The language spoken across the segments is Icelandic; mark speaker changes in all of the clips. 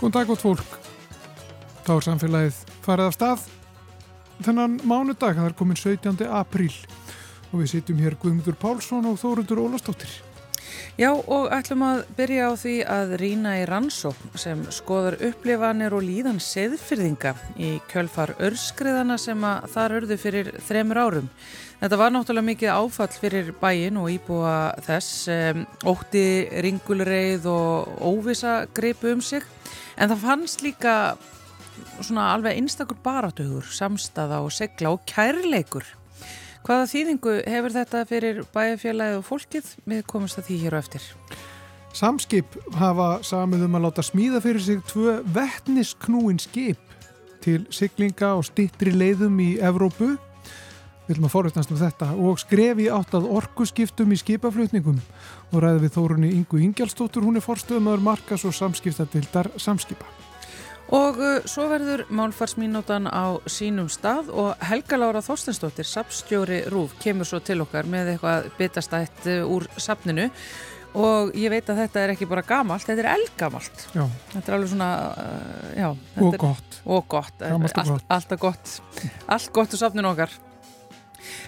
Speaker 1: Góðan dag gott fólk. Þá er samfélagið farið af stað. Þennan mánudag, það er komin 17. apríl og við sitjum hér Guðmundur Pálsson og Þórundur Ólastóttir.
Speaker 2: Já og ætlum að byrja á því að rýna í rannsókn sem skoður upplifanir og líðan seðfyrðinga í kjölfar örskriðana sem að þar örðu fyrir þremur árum. Þetta var náttúrulega mikið áfall fyrir bæin og íbúa þess, um, ótti, ringulreið og óvisa greipu um sig en það fannst líka svona alveg einstakur baratugur, samstaða og segla og kærleikur. Hvaða þýðingu hefur þetta fyrir bæjarfélagið og fólkið? Við komumst að því hér og eftir.
Speaker 1: Samskip hafa samið um að láta smíða fyrir sig tvö vettnisknúin skip til siglinga og stittri leiðum í Evrópu. Við viljum að forveitnast um þetta og skrefi átt að orkuskiptum í skipaflutningum og ræði við Þórunni Ingu Ingjálstóttur, hún er forstöðumöður markas og samskiptadildar samskipa.
Speaker 2: Og uh, svo verður málfarsmínútan á sínum stað og Helga Lára Þorstensdóttir, sapstjóri Rúf, kemur svo til okkar með eitthvað bitastætt uh, úr sapninu og ég veit að þetta er ekki bara gamalt, þetta er eldgamalt.
Speaker 1: Já.
Speaker 2: Þetta er alveg svona, uh, já.
Speaker 1: Og gott.
Speaker 2: Og gott.
Speaker 1: Gamalt og gott.
Speaker 2: Alltaf gott. Allt gott úr sapninu okkar.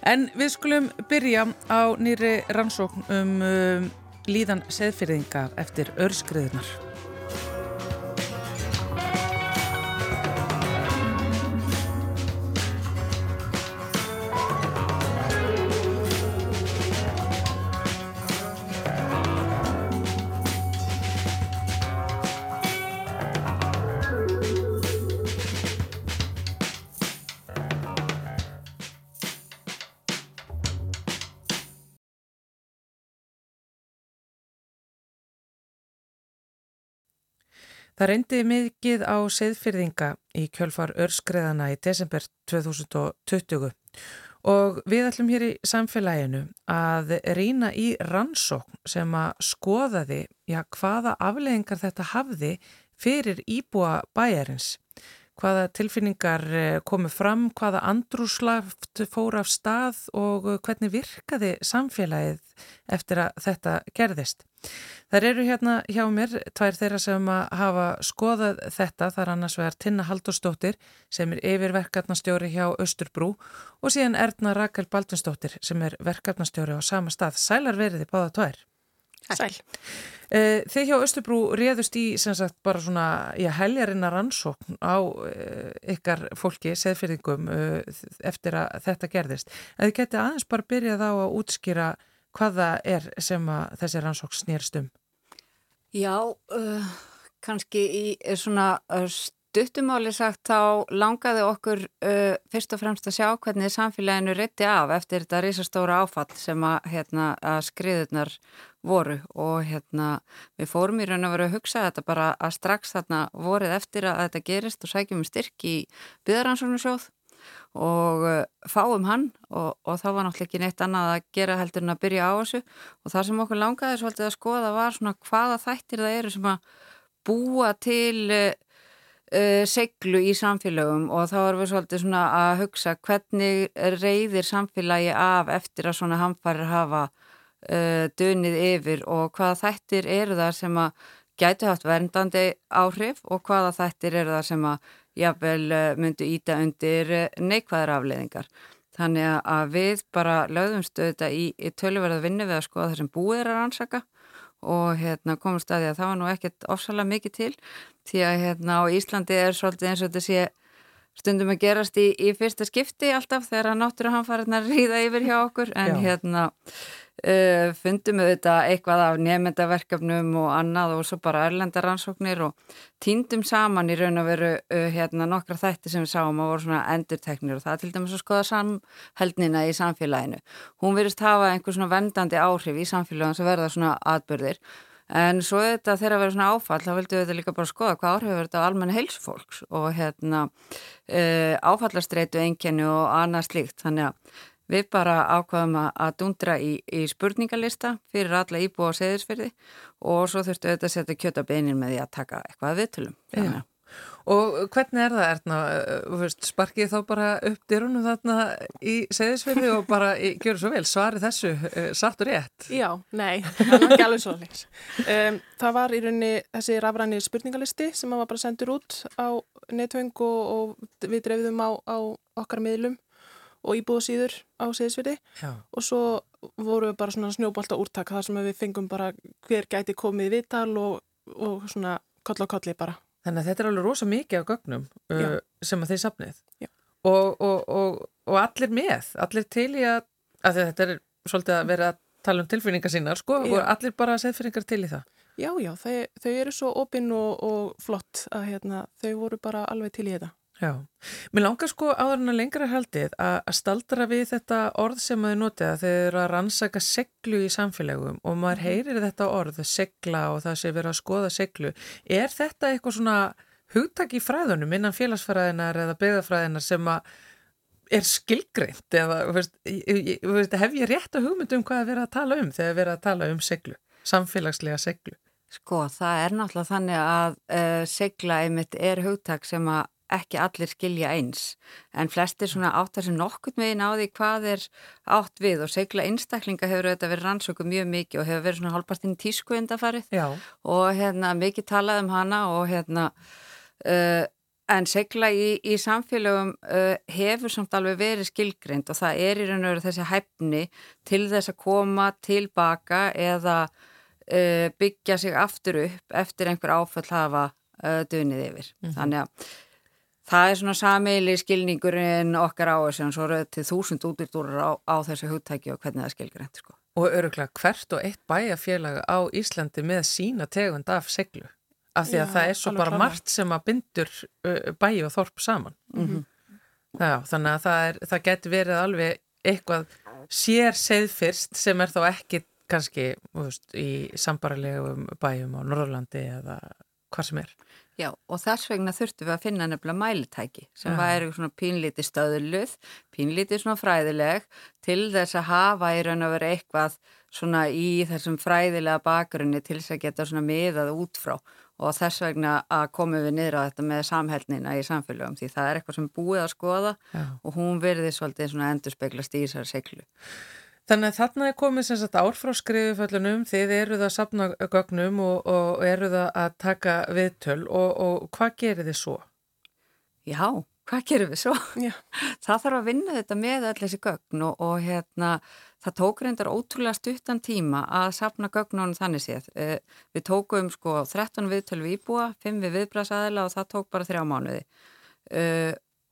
Speaker 2: En við skulum byrja á nýri rannsókn um, um líðan seðfyrðinga eftir örskriðunar. Það reyndi mikið á seðfyrðinga í kjölfar örskreðana í desember 2020 og við ætlum hér í samfélaginu að rýna í rannsókn sem að skoðaði já, hvaða afleggingar þetta hafði fyrir íbúa bæjarins. Hvaða tilfinningar eh, komu fram, hvaða andrúslaft fór af stað og hvernig virkaði samfélagið eftir að þetta gerðist. Það eru hérna hjá mér tvær þeirra sem hafa skoðað þetta, það er annars vegar Tinna Haldurstóttir sem er yfirverkefnastjóri hjá Östurbrú og síðan Erna Rakel Baldunstóttir sem er verkefnastjóri á sama stað. Sælar veriði báða tvær.
Speaker 3: Sæl.
Speaker 2: Eh, Þið hjá Östubru réðust í sem sagt bara svona já, heljarinnar rannsókn á uh, ykkar fólki, seðfyrðingum uh, eftir að þetta gerðist. En þið geti aðeins bara byrjað á að útskýra hvað það er sem að þessi rannsókn snýrst um.
Speaker 3: Já, uh, kannski í svona stuttumáli sagt þá langaði okkur uh, fyrst og fremst að sjá hvernig samfélaginu rétti af eftir þetta risastóra áfall sem að, hérna, að skriðurnar voru. Og hérna við fórum í raun að vera að hugsa þetta bara að strax þarna voruð eftir að þetta gerist og sækjum við styrk í byðaransóknarsjóð og uh, fáum hann og, og það var náttúrulega ekki neitt annað að gera heldur en að byrja á þessu. Og það sem okkur langaði svolítið að skoða var svona hvaða þættir það eru sem að búa til uh, uh, seglu í samfélögum og þá erum við svolítið svona að hugsa hvernig reyðir samfélagi af eftir að svona hamfarir hafa uh, dönið yfir og hvaða þættir eru það sem að gætu haft verndandi áhrif og hvaða þættir eru það sem að jafnvel uh, myndu íta undir neikvæðar afleðingar. Þannig að við bara lögðumst auðvitað í, í töluverða vinnu við að skoða það sem búið er að rannsaka og hérna, komum staði að það var nú ekkert ofsalega mikið til því að hérna, á Íslandi er svolítið eins og þetta sé stundum að gerast í, í fyrsta skipti alltaf þegar náttúruhanfariðnar ríða yfir hjá okkur en
Speaker 2: Já.
Speaker 3: hérna uh, fundum við þetta eitthvað af nefndaverkefnum og annað og svo bara erlendaransóknir og týndum saman í raun og veru uh, hérna nokkra þætti sem við sáum að voru svona endurteknir og það til dæmis að skoða samheldnina í samfélaginu. Hún verist hafa einhver svona vendandi áhrif í samfélaginu sem verða svona atbyrðir En svo þetta þegar að vera svona áfall, þá vildum við þetta líka bara skoða hvað áhrifur þetta á almenna heilsufólks og hérna uh, áfallastreitu einkenni og annað slíkt. Þannig að við bara ákvaðum að, að dundra í, í spurningalista fyrir alla íbúa á seðisfyrði og svo þurftu auðvitað að setja kjöta beinir með því að taka eitthvað að viðtölum.
Speaker 2: Já. Og hvernig er það, Erna? Veist, sparkið þá bara upp dyrunum þarna í segðisverði og bara gjör svo vel, svari þessu, uh, satt og rétt?
Speaker 4: Já, nei, það var ekki alveg svo leins. Um, það var í rauninni þessi rafræni spurningalisti sem var bara sendur út á netvöng og, og við drefðum á, á okkar miðlum og íbúðsýður á segðisverði og svo voru við bara svona snjóbalta úrtak þar sem við fengum bara hver gæti komið í vital og, og svona koll á kolli bara.
Speaker 2: Þannig að þetta er alveg rosa mikið á gögnum uh, sem að þeir sapnið
Speaker 4: og,
Speaker 2: og, og allir með, allir til í að, að þetta er svolítið að vera að tala um tilfinningar sínar sko já. og allir bara setfinningar til í það.
Speaker 4: Já, já, þau, þau eru svo opinn og flott að hérna, þau voru bara alveg til í þetta.
Speaker 2: Já, mér langar sko áður en að lengra haldið að, að staldra við þetta orð sem maður notið að þeir eru að rannsaka seglu í samfélagum og maður mhm. heyrir þetta orð, segla og það sé verið að skoða seglu. Er þetta eitthvað svona hugtak í fræðunum innan félagsfræðinar eða beigðafræðinar sem að er skilgreint eða veist, veist, hef ég rétt að hugmyndu um hvað að vera að tala um þegar vera að tala um seglu, samfélagslega seglu?
Speaker 3: Sko, það er náttúrulega þannig að uh, segla einmitt er hugtak sem að ekki allir skilja eins en flestir svona áttar sem nokkurt megin á því hvað er átt við og segla einstaklinga hefur auðvitað verið rannsóku mjög mikið og hefur verið svona hálpartinn tísku undafarið og hérna mikið talað um hana og hérna uh, en segla í, í samfélögum uh, hefur samt alveg verið skilgrind og það er í raun og veru þessi hæfni til þess að koma tilbaka eða uh, byggja sig aftur upp eftir einhver áföll hafa uh, dunið yfir. Mm -hmm. Þannig að Það er svona sameili skilningurinn okkar á þessu en svo eru þetta þúsund útildúrar á, á þessu hugtæki og hvernig það skilgur þetta sko.
Speaker 2: Og öruglega hvert og eitt bæjarfélag á Íslandi með sína tegund af seglu af því að Já, það er svo bara klána. margt sem að bindur bæju og þorp saman. Mm -hmm. Já, þannig að það, er, það getur verið alveg eitthvað sér seðfyrst sem er þá ekki kannski veist, í sambarlegum bæjum á Norðurlandi eða hvað sem er.
Speaker 3: Já, og þess vegna þurftum við að finna nefnilega mælitæki sem væri svona pínlítið stöðluð, pínlítið svona fræðileg til þess að hafa í raun og vera eitthvað svona í þessum fræðilega bakgrunni til þess að geta svona miðað út frá og þess vegna að komum við niður á þetta með samhælnina í samfélögum því það er eitthvað sem búið að skoða ja. og hún verði svolítið svona endur speglast í þessari seglu.
Speaker 2: Þannig að þarna er komið sem sagt ár frá skrifuföllunum, þið eruð að sapna gögnum og, og eruð að taka viðtöl og, og hvað gerir þið svo?
Speaker 3: Já, hvað gerir við svo? Já. Það þarf að vinna þetta með öll þessi gögn og, og hérna, það tók reyndar ótrúlega stuttan tíma að sapna gögnunum þannig séð. Eh, við tókum sko 13 viðtöl við íbúa, 5 við viðbrasaðila og það tók bara þrjá mánuði.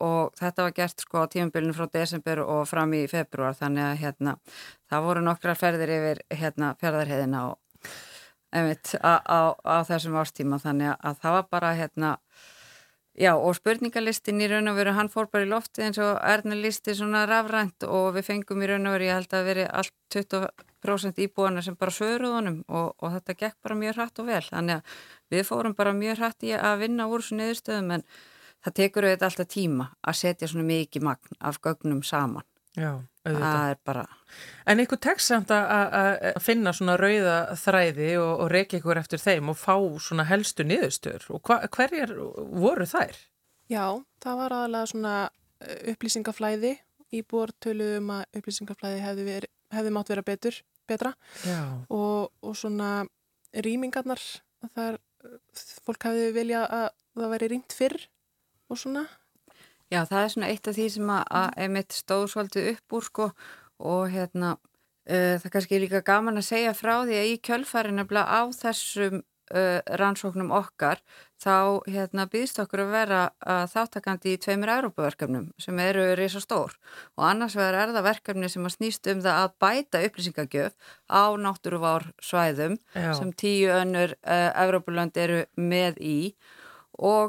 Speaker 3: Og þetta var gert sko á tímabilinu frá desember og fram í februar þannig að hérna það voru nokkrar ferðir yfir hérna ferðarheðina og einmitt á, á, á þessum ástíma þannig að það var bara hérna já og spurningalistin í raun og veru hann fór bara í lofti eins og erðna listi svona rafrænt og við fengum í raun og veru ég held að veri allt 20% íbúana sem bara söruð honum og, og þetta gekk bara mjög hratt og vel þannig að við fórum bara mjög hratt í að vinna úr þessu niðurstöðum en það tekur auðvitað alltaf tíma að setja svona mikið magn af gögnum saman.
Speaker 2: Já,
Speaker 3: auðvitað. Það er bara...
Speaker 2: En ykkur tekst samt að finna svona rauða þræði og, og reykja ykkur eftir þeim og fá svona helstu niðurstur og hva, hverjar voru þær?
Speaker 4: Já, það var aðalega svona eh, upplýsingaflæði í bórtöluðum að upplýsingaflæði hefði, veri, hefði mátt vera betur, betra og, og svona rýmingarnar þar fólk hefði vilja að það væri rýmt fyrr og svona.
Speaker 3: Já, það er svona eitt af því sem að, emitt stóð svolítið upp úr sko og hérna uh, það er kannski líka gaman að segja frá því að í kjölfæri nefnilega á þessum uh, rannsóknum okkar þá hérna býðst okkur að vera uh, þáttakandi í tveimur Európaverkefnum sem eru reysa stór og annars verður er það verkefni sem að snýst um það að bæta upplýsingagjöf á náttúruvár svæðum Já. sem tíu önnur Európulönd eru með í og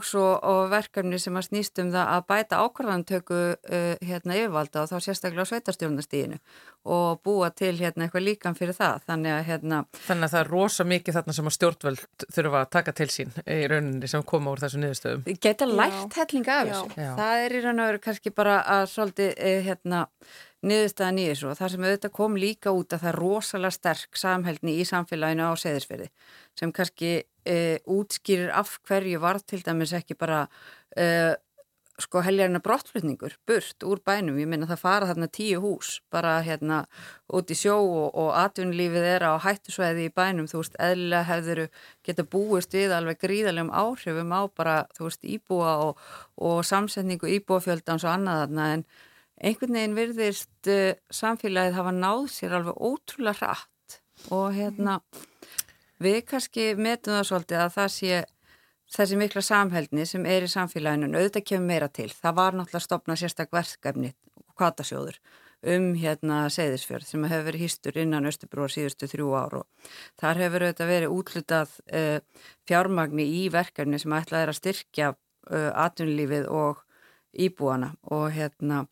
Speaker 3: svo og verkefni sem að snýst um það að bæta ákvarðantöku uh, hérna yfirvalda og þá sérstaklega á sveitarstjórnastíðinu og búa til hérna eitthvað líkan fyrir það. Þannig að hérna
Speaker 2: Þannig að það er rosa mikið þarna sem að stjórnvöld þurfa að taka til sín í rauninni sem koma úr þessu niðurstöðum.
Speaker 3: Geta lært hellinga af þessu. Það er í raun og veru kannski bara að svolítið eh, hérna niðurstaðan í þessu og það sem auðvitað kom líka út að það er rosalega sterk samhældni í samfélaginu á seðisferði sem kannski e, útskýrir af hverju var til dæmis ekki bara e, sko heljarina brottflutningur burt úr bænum, ég minna það fara þarna tíu hús bara hérna út í sjó og, og atvinnulífið er á hættusvæði í bænum, þú veist, eðlilega hefur geta búist við alveg gríðalegum áhrifum á bara, þú veist, íbúa og, og samsetningu íbúafjöldans og annað þarna. En einhvern veginn virðist uh, samfélagið hafa náð sér alveg ótrúlega hratt og hérna við kannski metum það svolítið að það sé þessi mikla samhældni sem er í samfélaginu auðvitað kemur meira til. Það var náttúrulega stopnað sérstak verkefni og kvatasjóður um hérna Seyðisfjörð sem hefur verið hýstur innan Östubrúar síðustu þrjú ár og þar hefur auðvitað verið útlutað uh, fjármagni í verkefni sem ætlað er að styrkja uh, atvinnulífið og íbúana og hérna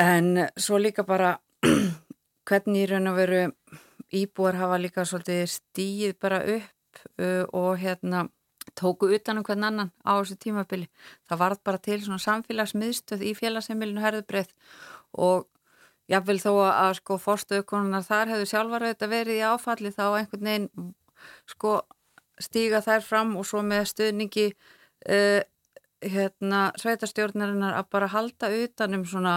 Speaker 3: en svo líka bara hvernig í raun og veru íbúar hafa líka svolítið stíð bara upp uh, og hérna tóku utanum hvern annan á þessu tímabili. Það varð bara til svona samfélagsmiðstöð í félagsheimilinu herðubreið og jáfnvel þó að sko fórstöðukonunar þar hefðu sjálfar auðvitað verið í áfalli þá einhvern veginn sko stíga þær fram og svo með stöðningi uh, hérna sveitarstjórnarinnar að bara halda utanum svona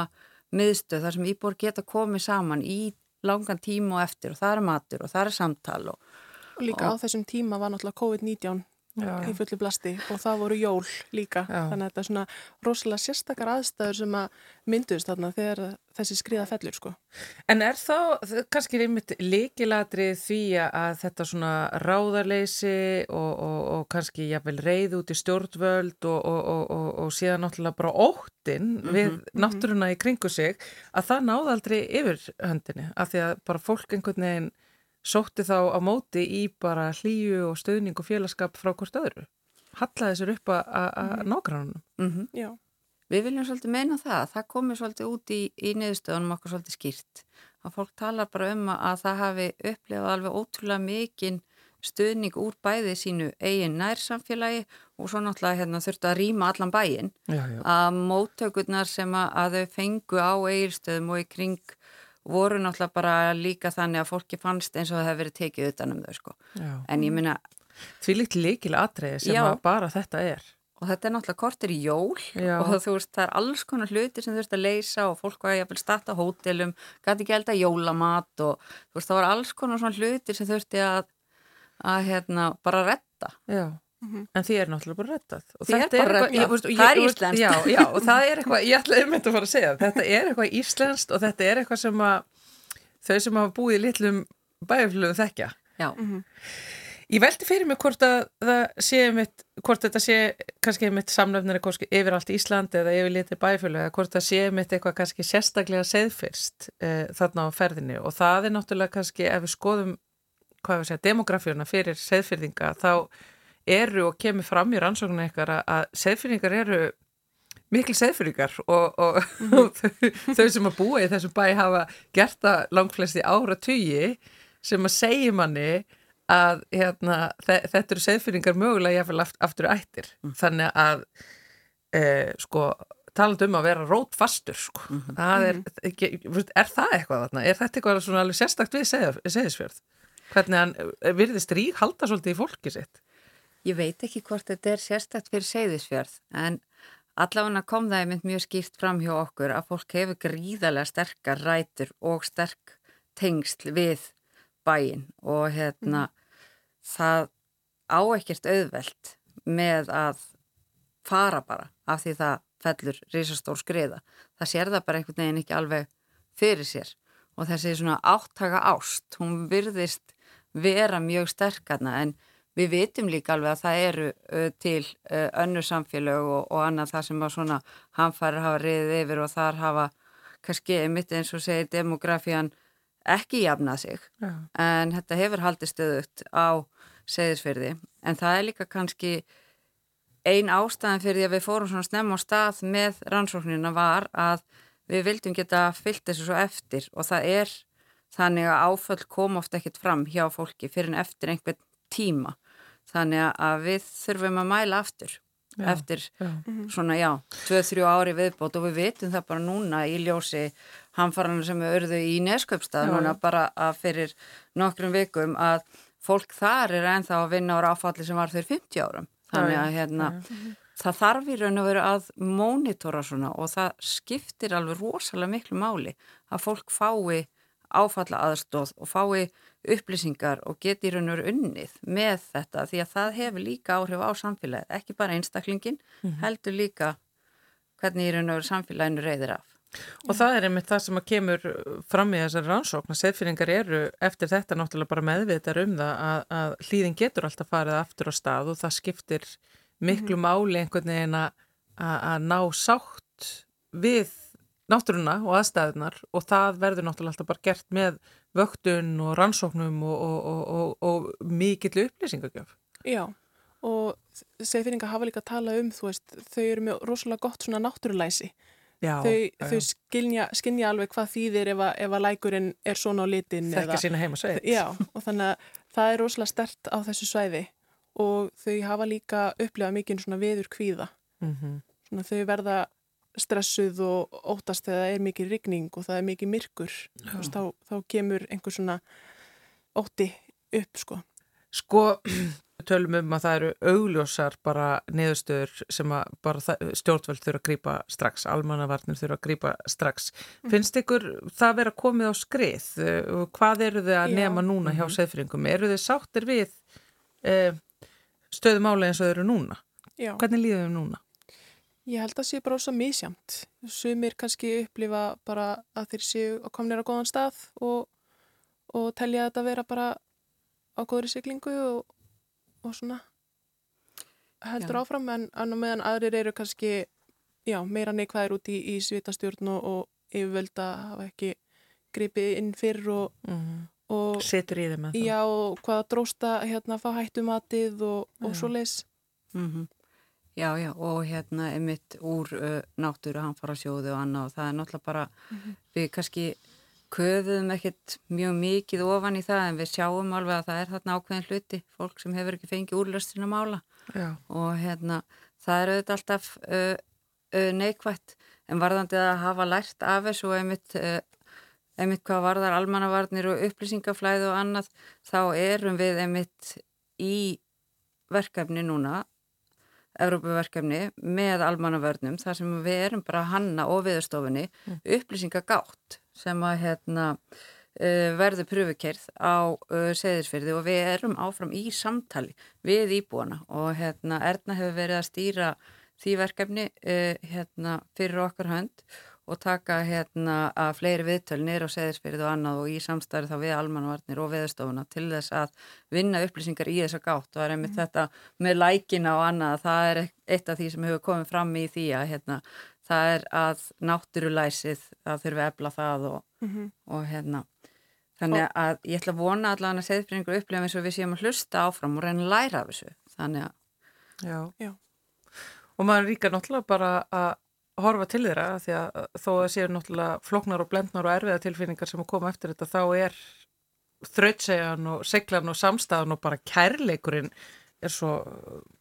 Speaker 3: miðstöð þar sem íbúr geta komið saman í langan tíma og eftir og það er matur og það er samtal og,
Speaker 4: og líka og, á þessum tíma var náttúrulega COVID-19 í fullu blasti og það voru jól líka. Já. þannig að þetta er svona rosalega sérstakar aðstæður sem að mynduðist þarna þegar þessi skriða fellur sko.
Speaker 2: En er þá kannski einmitt líkilatrið því að þetta svona ráðarleysi og, og, og kannski jáfnvel reyð út í stjórnvöld og, og síðan náttúrulega bara óttinn mm -hmm. við mhm. náttúruna í kringu sig að það náða aldrei yfir höndinni af því að bara fólk einhvern veginn sótti þá á móti í bara hlýju og stöðning og félagskap frá hvort öðru. Hallaði sér upp að mm. nágrannunum.
Speaker 3: Mm -hmm. Já. Við viljum svolítið meina það. Það komir svolítið út í, í niðurstöðunum okkur svolítið skýrt. Að fólk talar bara um að það hafi upplefað alveg ótrúlega mikinn stöðning úr bæði sínu eigin nærsamfélagi og svo náttúrulega hérna, þurftu að rýma allan bæin. Já, já. Að móttökurnar sem að, þau fengu á eigirstöðum og í kring voru náttúrulega bara líka þannig að fólki fannst eins og það hefði verið tekið utanum þau sko. Já. En ég minna...
Speaker 2: Því líkt líkil aðtreyði sem bara þetta er.
Speaker 3: Og þetta er náttúrulega kortir í jól Já. og þú veist það er alls konar hluti sem þú veist að leysa og fólk var að starta hótelum, gæti ekki elda jólamat og þú veist það var alls konar svona hluti sem þú veist að, að hérna, bara retta.
Speaker 2: Já. Mm -hmm. En því er náttúrulega bara rettað
Speaker 3: Því er bara rettað, það er íslenskt
Speaker 2: já, já, og það er eitthvað, ég ætlaði þetta að fara að segja þetta er eitthvað íslenskt og þetta er eitthvað sem að þau sem hafa búið í litlum bæflögu þekkja
Speaker 3: mm -hmm.
Speaker 2: Ég veldi fyrir mig hvort að það sé mitt, hvort þetta sé kannski mitt samlefnari yfir allt Ísland eða yfir litli bæflögu eða hvort það sé mitt eitthvað kannski sérstaklega seðfyrst eh, þarna á ferðinu og það er náttúrulega kannski ef við skoðum hvað við segja, demografíuna fyrir seðfyrðinga þá eru og kemur fram í rannsóknu eitthvað að seðfyrringar eru mikil seðfyrringar og, og, mm þau, þau sem að búa í þessum bæ hafa gert það langflesti ára tugi sem að segja manni að hérna, þetta eru seðfyrringar mögulega jáfnvel aftur ættir mm. þannig að e, sko taland um að vera rótfastur sko. mm -hmm. það er, mhm. er það eitthvað þarna? Er þetta eitthvað svona alveg sérstakt við seðisfjörð? Hvernig hann e, virðist rík halda svolítið í fólki sitt?
Speaker 3: Ég veit ekki hvort þetta er sérstætt fyrir seyðisfjörð en allavega kom það einmitt mjög skýrt fram hjá okkur að fólk hefur gríðarlega sterkar rætur og sterk tengsl við bæin og hérna mm. Það á ekkert auðvelt með að fara bara af því það fellur risastór skriða. Það sér það bara einhvern veginn ekki alveg fyrir sér og þessi svona áttaka ást, hún virðist vera mjög sterkarna en Við vitum líka alveg að það eru til önnu samfélög og, og annað það sem að svona hanfæri hafa riðið yfir og þar hafa kannski mitt eins og segir demografían ekki jafnað sig Já. en þetta hefur haldið stöðut á segðisferði en það er líka kannski ein ástæðan fyrir því að við fórum svona snem á stað með rannsóknina var að við vildum geta fyllt þessu svo eftir og það er þannig að áföll kom ofta ekkit fram hjá fólki fyrir en eftir einhvern tíma. Þannig að við þurfum að mæla aftur já, eftir já. Mhm. svona já, 2-3 ári viðbót og við vitum það bara núna í ljósi hamfaranar sem við örðu í Nesköpstað núna bara að fyrir nokkrum vikum að fólk þar er ennþá að vinna ára áfalli sem var fyrir 50 árum. Þannig að hérna það þarf í raun og veru að mónitora svona og það skiptir alveg rosalega miklu máli að fólk fái áfalla aðstóð og fái upplýsingar og geti í raun og veru unnið með þetta því að það hefur líka áhrif á samfélagið, ekki bara einstaklingin, mm -hmm. heldur líka hvernig í raun og veru samfélaginu reyðir af.
Speaker 2: Og það er einmitt það sem að kemur fram í þessari rannsókn að setfýringar eru eftir þetta náttúrulega bara meðvitar um það að, að hlýðin getur alltaf farið aftur á stað og það skiptir miklu -hmm. máli einhvern veginn að, að ná sátt við náttúruna og aðstæðunar og það verður náttúrulega alltaf bara gert með vöktun og rannsóknum og, og, og, og mikill upplýsingagjöf.
Speaker 4: Já og segfinninga hafa líka að tala um þú veist, þau eru með rosalega gott svona náttúrulæsi. Já, þau, já, þau skilja, skilja alveg hvað þýðir ef að, ef að lækurinn er svona á litin.
Speaker 2: Þekkja sína heima sveit.
Speaker 4: Já og þannig að það er rosalega stert á þessu svæði og þau hafa líka upplifað mikið svona veður kvíða. Mm -hmm. Svona þau verða stressuð og óttast þegar það er mikið rigning og það er mikið myrkur veist, þá, þá kemur einhver svona ótti upp sko
Speaker 2: Sko, tölum um að það eru augljósar bara niðurstöður sem að bara stjórnvöld þurfa að grýpa strax, almannavarnir þurfa að grýpa strax. Mm. Finnst ykkur það vera komið á skrið? Hvað eru þið að Já. nema núna hjá -hmm. seðfringum? Eru þið sáttir við eh, stöðumáli eins og þau eru núna? Já. Hvernig líðum þau núna?
Speaker 4: Ég held að það sé bara ósað mísjamt. Sumir kannski upplifa bara að þeir séu að komnir á góðan stað og, og telja þetta að vera bara á góðri siglingu og, og svona heldur já. áfram en annar meðan aðrir eru kannski já, meira neikvæðir út í, í svitastjórn og, og yfirvölda hafa ekki gripið inn fyrr og,
Speaker 2: mm -hmm. og setur í þeim
Speaker 4: að það. Já hvaða drósta hérna að fá hættumatið og svo leis.
Speaker 3: Mhm. Mm Já, já, og hérna er mitt úr uh, náttúru, hann fara sjóðu og annað og það er náttúrulega bara, mm -hmm. við kannski köðum ekkert mjög mikið ofan í það en við sjáum alveg að það er þarna ákveðin hluti, fólk sem hefur ekki fengið úrlöstin að mála já. og hérna það er auðvitað alltaf uh, uh, neikvægt en varðandi að hafa lært af þessu og einmitt, uh, einmitt hvað varðar almannavarnir og upplýsingaflæði og annað, þá erum við einmitt í verkefni núna Európaverkefni með almannavörnum þar sem við erum bara hanna og viðstofunni mm. upplýsingagátt sem að hérna, uh, verður pröfukerð á uh, seðisfyrði og við erum áfram í samtali við íbúana og hérna, Erna hefur verið að stýra því verkefni uh, hérna, fyrir okkar hönd og taka hérna að fleiri viðtöl nýra á seðisfyrið og annað og í samstæri þá við almanvarnir og viðstofuna til þess að vinna upplýsingar í þessa gátt og það er einmitt mm. þetta með lækina og annað það er eitt af því sem hefur komið fram í því að hérna það er að náttúrulæsið að þurfa að ebla það og, mm -hmm. og hérna þannig að ég ætla að vona allavega að seðisfyrningur upplifum eins og við séum að hlusta áfram og reyna að læra af þessu þannig að
Speaker 2: Já, Já. Og maður ríkar náttúrulega bara að horfa til þeirra því að þó að séu náttúrulega floknar og blendnar og erfiða tilfinningar sem að koma eftir þetta þá er þrautsegjan og seglan og samstæðan og bara kærleikurinn er svo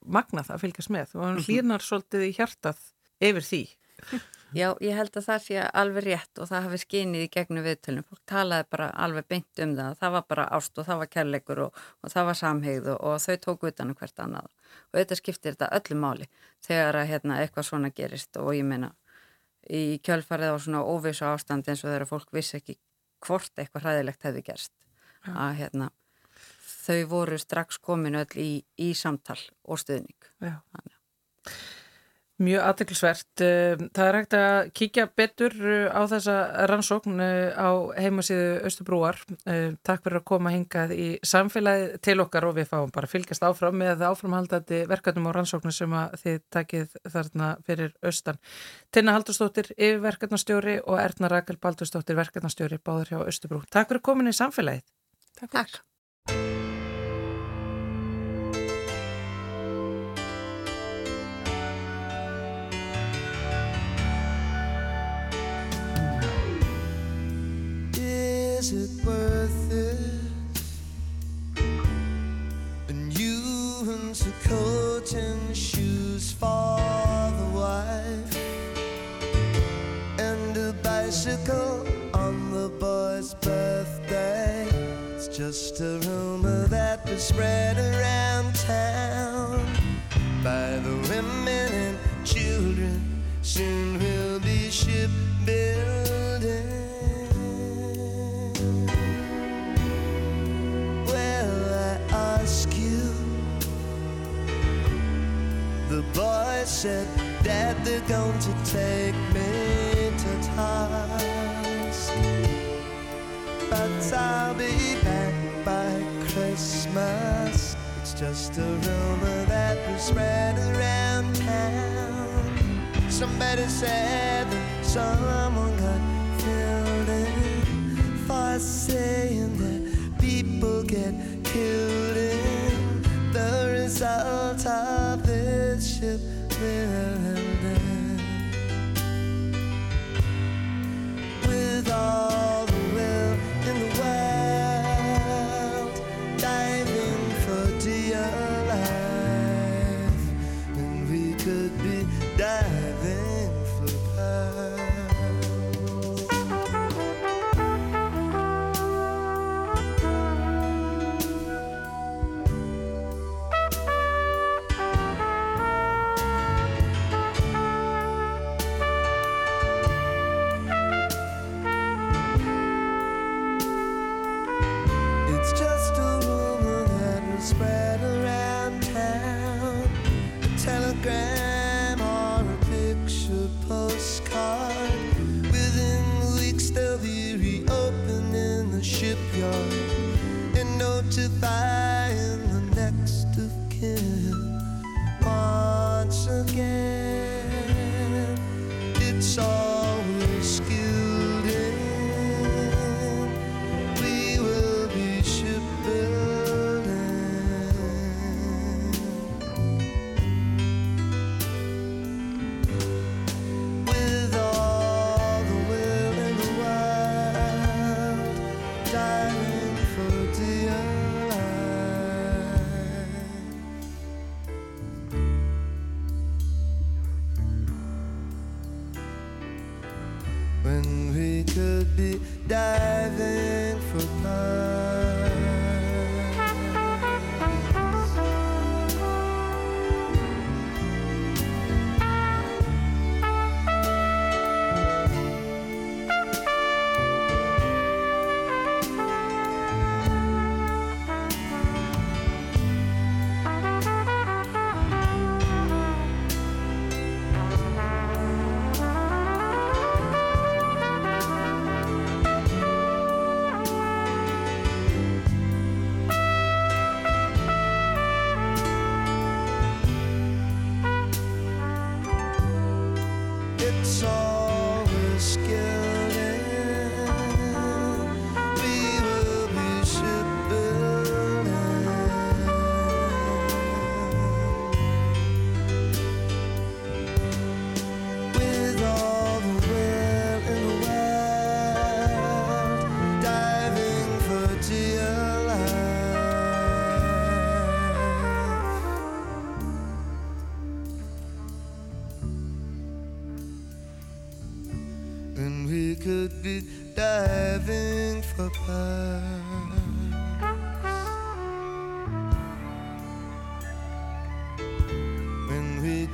Speaker 2: magnað að fylgjast með og hann mhm. hlýrnar svolítið í hjartað yfir því
Speaker 3: Já, ég held að það sé alveg rétt og það hafi skinið í gegnum viðtölunum. Fólk talaði bara alveg beint um það. Það var bara ást og það var kærleikur og, og það var samhegð og, og þau tóku utan um hvert annað. Og þetta skiptir þetta öllu máli þegar að hérna, eitthvað svona gerist og ég meina í kjölfarið á svona óvísu ástand eins og þegar fólk vissi ekki hvort eitthvað hræðilegt hefði gerst. Ja. Að hérna þau voru strax kominu öll í, í samtal og stuðning. Já. Þannig.
Speaker 2: Mjög aðteklisvert. Eh, það er hægt að kíkja betur eh, á þessa rannsókn eh, á heimasíðu Östubrúar. Takk fyrir að koma hingað í samfélagi til okkar og við fáum bara fylgjast áfram með áframhaldandi verkefnum og rannsóknum sem þið takið þarna fyrir Östan. Tina Haldurstóttir, yfirverkefnastjóri og Erna Rakel Baldurstóttir, verkefnastjóri báður hjá Östubrú. Takk fyrir að komin í samfélagið.
Speaker 3: Takk. Takk. Is it worth it? And you into coat and shoes for the wife, and a bicycle on the boy's birthday. It's just
Speaker 5: a rumor that was spread around town by the women and children. Soon we'll be shipbuilding. Said, that they're going to take me to task. But I'll be back by Christmas. It's just a rumor that was spread around town. Somebody said that someone got killed in for saying that people get killed in the result of this building. With all so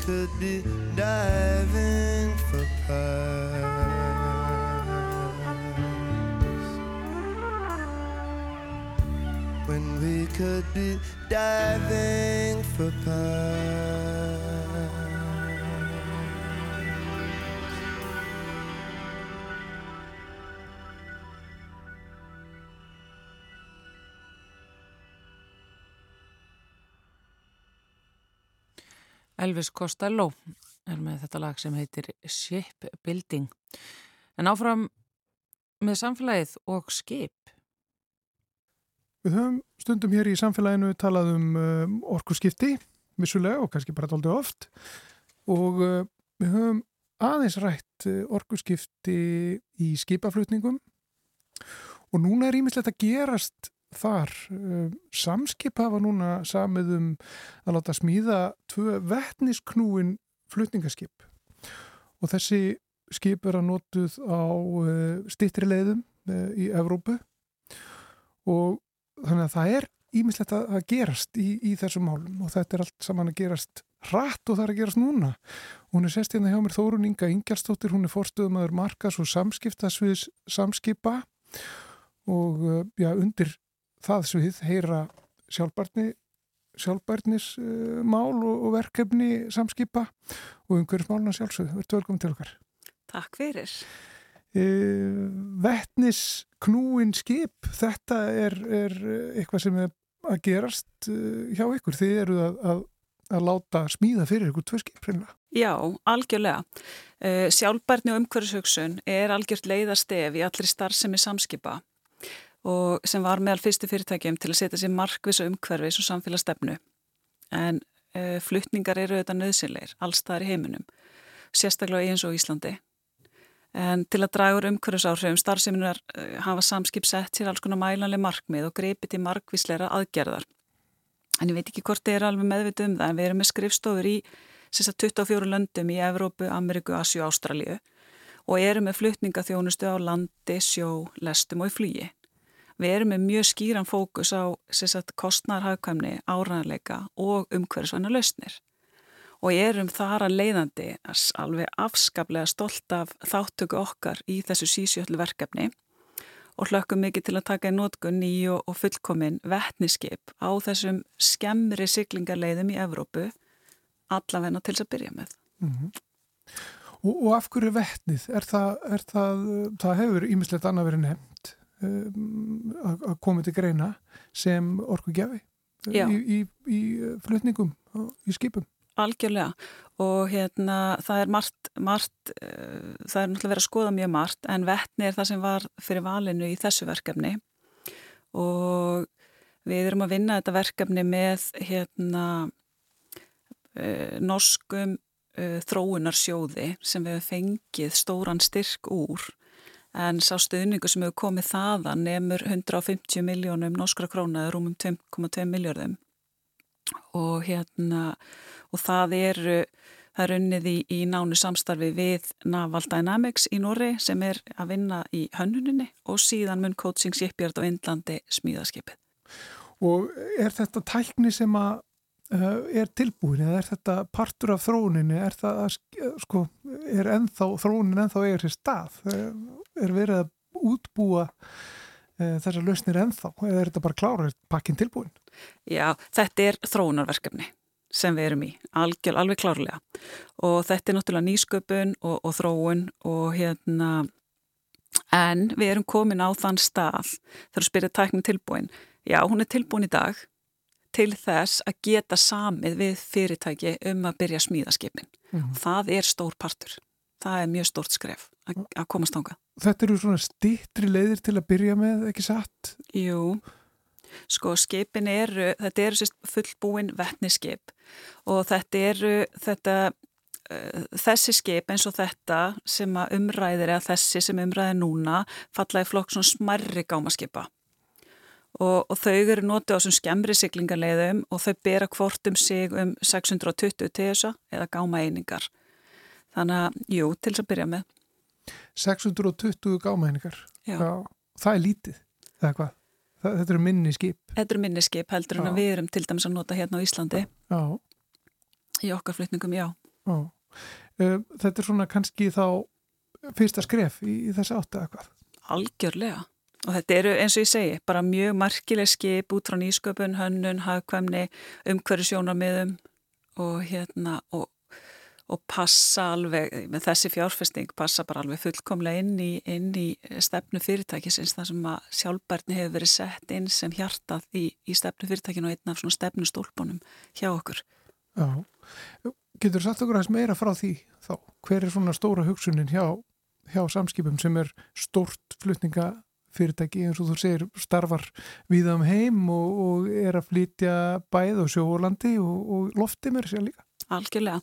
Speaker 5: could be diving for pearls. When we could be diving for pearls.
Speaker 2: Elvis Costello er með þetta lag sem heitir Shipbuilding. En áfram með samfélagið og skip.
Speaker 1: Við höfum stundum hér í samfélaginu talað um um orkuskipti, vissulega og kannski bara doldið oft og uh, við höfum aðeins rætt uh, orkuskipti í skipaflutningum og núna er ímislegt að gerast þar. Uh, samskip hafa núna samið um að láta smíða tvö vettnisknúin flutningaskip. Og þessi skip er að notuð á uh, stittri leiðum uh, í Evrópu. Og þannig að það er ímislegt að gerast í, í þessum málum. Og þetta er allt saman að gerast hratt og það er að gerast núna. Hún er sest hérna hjá mér Þórun Inga Ingjaldstóttir, hún er forstöðumöður Markas og samskiptasviðs samskipa. Og já, undir það svið heyra sjálfbarni sjálfbærnismál og, og verkefni samskipa og umhverjusmáluna sjálfsögðu. Verður velkominn til okkar.
Speaker 6: Takk fyrir.
Speaker 1: E, Vettnis knúin skip, þetta er, er eitthvað sem er að gerast e, hjá ykkur. Þið eru að, að, að láta smíða fyrir ykkur tvö skip reynilega.
Speaker 6: Já, algjörlega. E, sjálfbærni og umhverjushugsun er algjört leiðastef í allri starfsemi samskipa og sem var meðal fyrstu fyrirtækjum til að setja sér markvisa umhverfis og samfélagsstefnu. En uh, fluttningar eru auðvitað nöðsynleir, allstaðar í heiminum, sérstaklega eins og Íslandi. En til að draga úr umhverfisáhrifum starfseminunar uh, hafa samskip sett sér alls konar mælanlega markmið og greipi til markvisleira aðgerðar. En ég veit ekki hvort þið eru alveg meðvitið um það, en við erum með skrifstofur í 24 löndum í Evrópu, Ameriku, Asju og Ástralju og erum með fluttningaþjónustu á landi, sjó, lestum og í flýji. Við erum með mjög skýran fókus á kostnarhagkvæmni, áræðanleika og umhverfisvæna lausnir. Og ég erum þar að leiðandi alveg afskaplega stolt af þáttöku okkar í þessu sísjöldlu verkefni og hlökkum mikið til að taka í nótgun ný og, fullkomin vettniskip á þessum skemmri siglingarleiðum í Evrópu allavegna til þess að byrja með. Mm -hmm.
Speaker 1: og, og af hverju vettnið? Er það, er það, það hefur ímislegt annað verið nefnt Um, að koma til greina sem orkugjafi uh, í, í, í flutningum í skipum.
Speaker 6: Algjörlega. Og hérna það er margt, margt uh, það er náttúrulega verið að skoða mjög margt en vettni er það sem var fyrir valinu í þessu verkefni. Og við erum að vinna þetta verkefni með hérna uh, norskum uh, þróunarsjóði sem við hefum fengið stóran styrk úr en sá stuðningu sem hefur komið þaðan nefnur 150 miljónum norskra krónaður um 2,2 miljardum og hérna og það eru það er unnið í, í nánu samstarfi við Naval Dynamics í Norri sem er að vinna í hönnuninni og síðan mun Coaching Shipyard á Indlandi smíðaskipið.
Speaker 1: Og er þetta tækni sem að uh, er tilbúin eða er þetta partur af þróuninni er sko er ennþá, þróunin ennþá eigir sér stað? Er verið að útbúa e, þessar lausnir ennþá eða er þetta bara klára pakkin tilbúin?
Speaker 6: Já, þetta er þróunarverkefni sem við erum í, algjör, alveg klárlega og þetta er náttúrulega nýsköpun og, og þróun og hérna en við erum komin á þann stað þegar við spyrjum tæknum tilbúin já, hún er tilbúin í dag til þess að geta samið við fyrirtæki um að byrja smíðaskipin mm. það er stór partur það er mjög stórt skref að komast ánga.
Speaker 1: Þetta eru svona stittri leiðir til að byrja með, ekki satt?
Speaker 6: Jú, sko skipin eru, þetta eru sérst fullbúin vettniskip og þetta eru þetta, uh, þessi skip eins og þetta sem að umræðir eða þessi sem umræðir núna fallaði flokk svona smarri gámaskipa og, og þau eru notið á svona skemmri siglingarleiðum og þau bera hvort um sig um 620 TSA eða gáma einingar. Þannig að, jú, til þess að byrja með.
Speaker 1: 620 gámæningar. Það er lítið? Það, þetta eru minni skip.
Speaker 6: Þetta eru minni skip heldur en við erum til dæmis að nota hérna á Íslandi. Já. Í okkar flytningum, já. Já.
Speaker 1: Þetta er svona kannski þá fyrsta skref í, í þessi áttu eða hvað?
Speaker 6: Algjörlega. Og þetta eru eins og ég segi, bara mjög markileg skip út frá nýsköpun, hönnun, hafkvæmni, umhverju sjónarmiðum og hérna og og passa alveg, með þessi fjárfesting passa bara alveg fullkomlega inn í, inn í stefnu fyrirtækisins þar sem að sjálfbærni hefur verið sett inn sem hjartað í, í stefnu fyrirtækinu og einn af svona stefnu stólpunum hjá okkur.
Speaker 1: Já, getur sagt okkur aðeins meira frá því þá? Hver er svona stóra hugsunin hjá, hjá samskipum sem er stórt flutningafyrirtæki eins og þú segir starfar við um heim og, og er að flytja bæð og sjóvolandi og, og lofti mér sér líka?
Speaker 6: Algjörlega.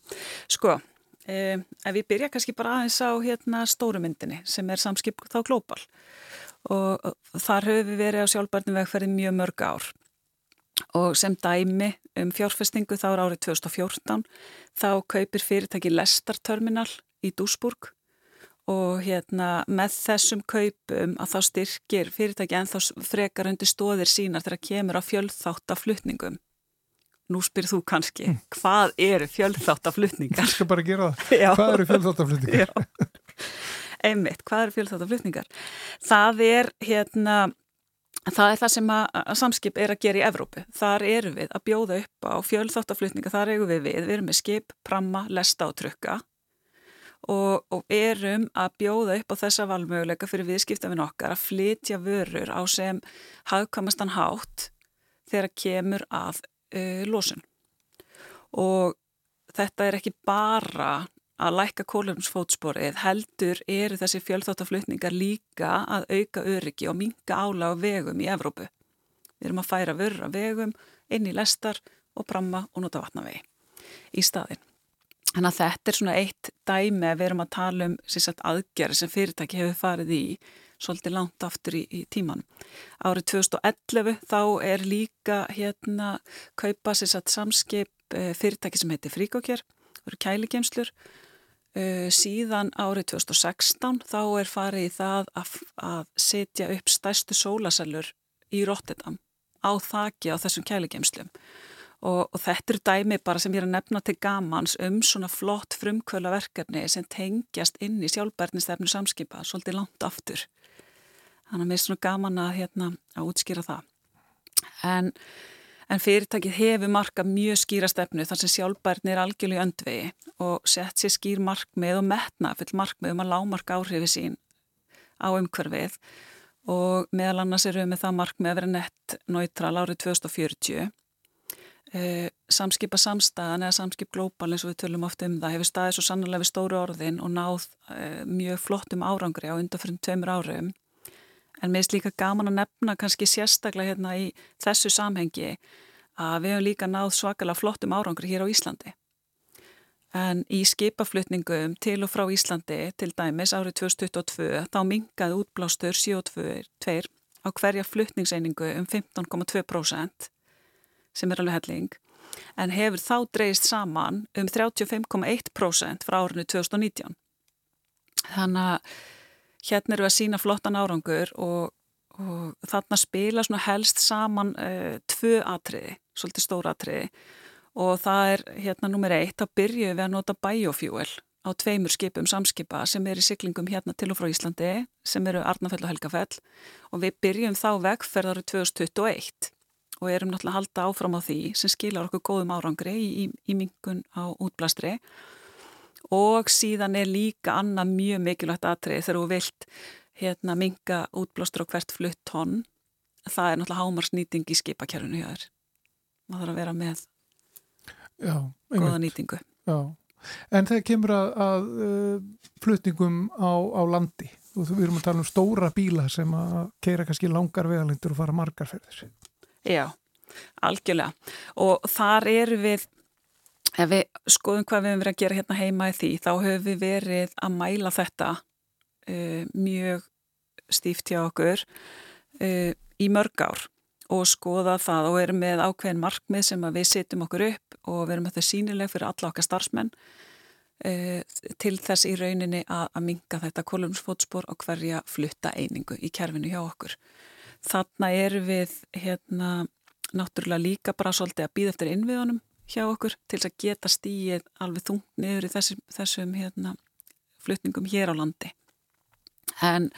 Speaker 6: Sko, eh, ef við byrja kannski bara aðeins á hérna stórumyndinni sem er samskip þá glóbal og, þar höfum við verið á sjálfbarnum vegferðin mjög mörg ár og sem dæmi um fjárfestingu þá er árið 2014 þá kaupir fyrirtæki Lestar Terminal í Dúsburg og hérna með þessum kaupum að þá styrkir fyrirtæki en þá frekar undir stóðir sínar þegar kemur á fjöldþáttaflutningum. Nú spyr þú kannski, mm. hvað eru fjöldþáttaflutningar?
Speaker 1: Ég skal bara gera það. Hvað eru fjöldþáttaflutningar?
Speaker 6: Einmitt, hvað eru fjöldþáttaflutningar? Það er hérna Það er það sem að, að samskip er að gera í Evrópu. Þar eru við að bjóða upp á fjölþáttaflutninga, þar eru við við. Við erum með skip, pramma, lesta og trukka og, og erum að bjóða upp á þessa valmöguleika fyrir viðskiptafinn okkar að flytja vörur á sem hafðkamastan hátt þegar kemur að uh, losun. Og þetta er ekki bara að læka kólumsfótsporið heldur eru þessi fjölþáttaflutningar líka að auka öryggi og minga ála á vegum í Evrópu. Við erum að færa vörur af vegum inn í lestar og bramma og nota vatnavegi í staðin. Þannig að þetta er svona eitt dæmi að við erum að tala um aðgerð sem fyrirtæki hefur farið í svolítið langt aftur í, í tíman. Árið 2011 þá er líka hérna kaupa sagt, samskip eh, fyrirtæki sem heitir Fríkókjær, það eru kæligemslur Uh, síðan árið 2016 þá er farið í það að, að setja upp stærstu sólasælur í Rotterdam á þakki á þessum kæligemslum og, og þetta eru dæmi bara sem ég er að nefna til gamans um svona flott frumkvöla verkefni sem tengjast inn í sjálfbærnistefnu samskipa svolítið langt aftur. Þannig að mér er svona gaman að, hérna, að útskýra það. En En fyrirtækið hefur marka mjög skýra stefnu þar sem sjálfbærni er algjörlega öndvegi og sett sér skýr markmið og metna full markmið um að lámarka áhrifi sín á umhverfið. Og meðal annars eru við með það markmið að vera nett náttral árið 2040. Eh, samskipa samstæðan eða samskip glóbal eins og við tölum oft um það hefur staðið svo sannlega við stóru orðin og náð eh, mjög flottum árangri á undanfyrir tveimur árum En mér er líka gaman að nefna kannski sérstaklega hérna í þessu samhengi að við hefum líka náð svakalega flottum árangri hér á Íslandi. En í skipaflutningum til og frá Íslandi til dæmis árið 2022 þá mingaði útblástur CO2 á hverja flutningseiningu um 15,2% sem er alveg helling en hefur þá dreist saman um 35,1% frá árinu 2019. Þannig að hérna eru að sína flottan árangur og, og þarna spila helst saman uh, tvö atriði, svolítið stóra atriði. Og það er hérna nummer eitt, þá byrjuðum við að nota biofuel á tveimur skipum samskipa sem er í syklingum hérna til og frá Íslandi sem eru Arnafell og Helgafell. Og við byrjum þá vegferðaru 2021 og erum náttúrulega að halda áfram á því sem skilar okkur góðum árangri í, í, í mingun á útblæstri. Og síðan er líka annað mjög mikilvægt aðtrið þegar þú vilt hérna, minga útblástur á hvert flutt tonn. Það er náttúrulega hámarsnýting í skipakerfinu hjá þér. Maður þarf að vera með Já, goða nýtingu.
Speaker 1: Já. En þegar kemur að, að uh, flutningum á, á landi og við erum að tala um stóra bíla sem að keira kannski langar vegalindur og fara margar fyrir
Speaker 6: Já, algjörlega og þar eru við ef við skoðum hvað við hefum verið að gera hérna heima í því þá höfum við verið að mæla þetta uh, mjög stíft hjá okkur uh, í mörg ár og skoða það og erum með ákveðin markmið sem við setjum okkur upp og verum þau sínileg fyrir alla okkar starfsmenn uh, til þess í rauninni að, að minga þetta kolumsfótspor og hverja flutta einingu í kerfinu hjá okkur. Þannig erum við hérna náttúrulega líka bara svolítið að býða eftir innviðunum hjá okkur til þess að geta stíið alveg þungt niður í þessum, þessum hérna, flutningum hér á landi. En,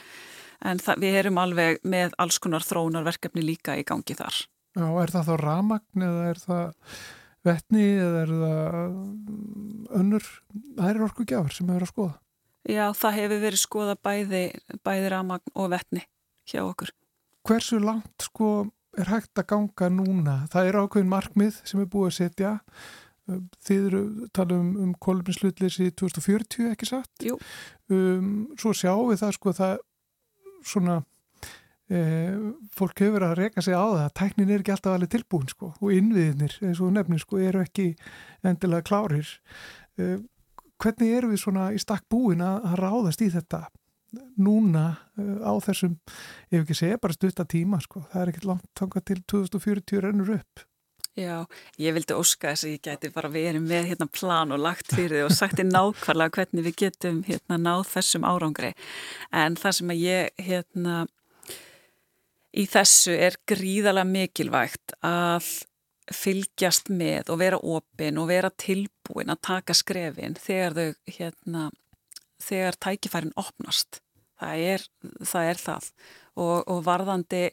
Speaker 6: en það, við erum alveg með alls konar þróunarverkefni líka í gangi þar.
Speaker 1: Já, er það þá ramagn eða er það vettni eða er það önnur ærir orku gjafar sem hefur að skoða?
Speaker 6: Já, það hefur verið skoða bæði, bæði ramagn og vettni hjá okkur.
Speaker 1: Hversu langt sko er hægt að ganga núna? Það er ákveðin markmið sem er búið að setja. Þið eru tala um, um koluminslutlis í 2040 ekki satt? Um, svo sjáum við það sko það svona e, fólk hefur að reyka sig á það tæknin er ekki alltaf alveg tilbúin sko og innviðinir eins og nefnir sko eru ekki endilega klárir. E, hvernig eru við svona í stakk búin að, að ráðast í þetta núna uh, á þessum, ef ekki segja bara stutta tíma sko, það er ekkert langt tanga til 2040 rennur upp.
Speaker 6: Já, ég vildi óska þess að ég gæti bara verið með hérna plan og lagt fyrir þið og sagt þið nákvæmlega hvernig við getum hérna náð þessum árangri. En það sem að ég hérna í þessu er gríðalega mikilvægt að fylgjast með og vera opinn og vera tilbúin að taka skrefin þegar þau hérna þegar tækifærin opnast það er það, er það. Og, og varðandi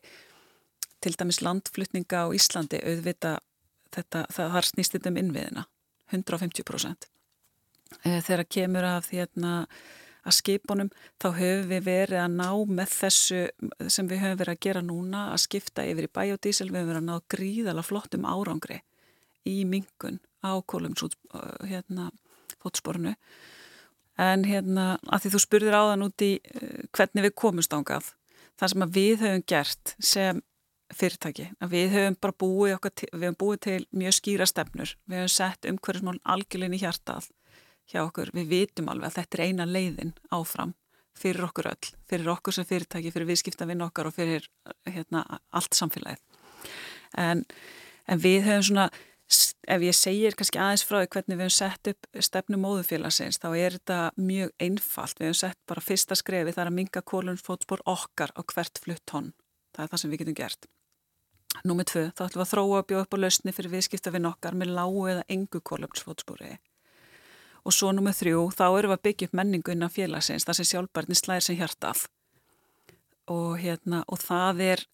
Speaker 6: til dæmis landflutninga á Íslandi auðvita þetta, það har snýst þetta um innviðina 150% eh, þegar kemur af því hérna, að skipunum þá höfum við verið að ná með þessu sem við höfum verið að gera núna að skipta yfir í biodiesel, við höfum verið að ná gríðala flottum árangri í mingun á kolumsút eh, hérna, fótspornu en hérna að því þú spurðir á þann út í eh, hvernig við komumst ángað það sem við höfum gert sem fyrirtæki. Við höfum bara búið, til, við höfum búið til mjög skýra stefnur. Við höfum sett umhverfismálun algjörlinni hjartað hjá okkur. Við vitum alveg að þetta er eina leiðin áfram fyrir okkur öll, fyrir okkur sem fyrirtæki, fyrir viðskiptavinn okkar og fyrir hérna, allt samfélagið. En, en við höfum svona, ef ég segir kannski aðeins frá því hvernig við höfum sett upp stefnum móðufélagsins, þá er þetta mjög einfalt. Við höfum sett bara fyrsta skrefi, það er að minga kólunfótspor okkar á hvert flutt tonn. Það er það sem við getum gert. Númið tvö, þá ætlum við að þróa að bjóða upp á lausni fyrir viðskiptafinn okkar með lágu eða engu kólöfnsfótspúri. Og svo númið þrjú, þá erum við að byggja upp menningu innan félagsins, það sem sjálfbarni slæðir sem hjartað. Og, hérna, og það er,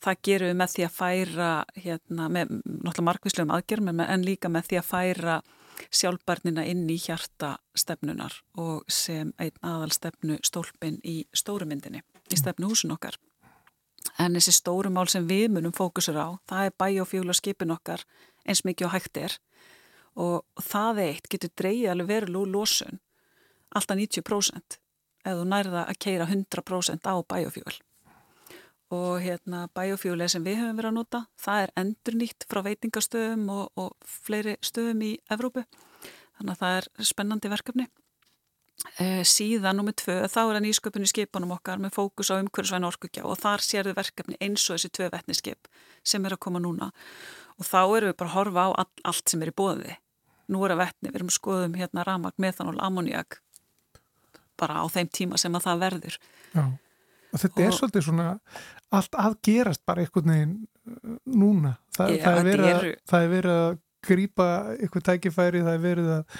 Speaker 6: það gerum við með því að færa, hérna, með náttúrulega markvíslegum aðgerðum, en líka með því að færa sjálfbarnina inn í hjartastefnunar og sem einn aðalstefnu stólpin í stórumyndinni, í stefnuhúsin okkar. En þessi stóru mál sem við munum fókusur á, það er bæjófjúla skipin okkar eins mikið og hægt er og það eitt getur dreyið alveg verið lósun alltaf 90% ef þú nærða að keira 100% á bæjófjúl. Og hérna bæjófjúli sem við höfum verið að nota, það er endur nýtt frá veitingastöðum og, og fleiri stöðum í Evrópu. Þannig að það er spennandi verkefni. Uh, síðan nummið tvö, þá er það nýsköpunni skipunum okkar með fókus á umhverfisvæn orkugjá og þar sérðu verkefni eins og þessi tvö vettniskip sem er að koma núna og þá erum við bara að horfa á all, allt sem er í bóði nú er að vettni, við erum skoðum hérna ramag, metanól, ammoniak bara á þeim tíma sem að það verður
Speaker 1: Já, og þetta og, er svolítið svona allt aðgerast bara einhvern veginn uh, núna. Þa, ég, það, er að, það er verið að grýpa eitthvað tækifæri, það er verið að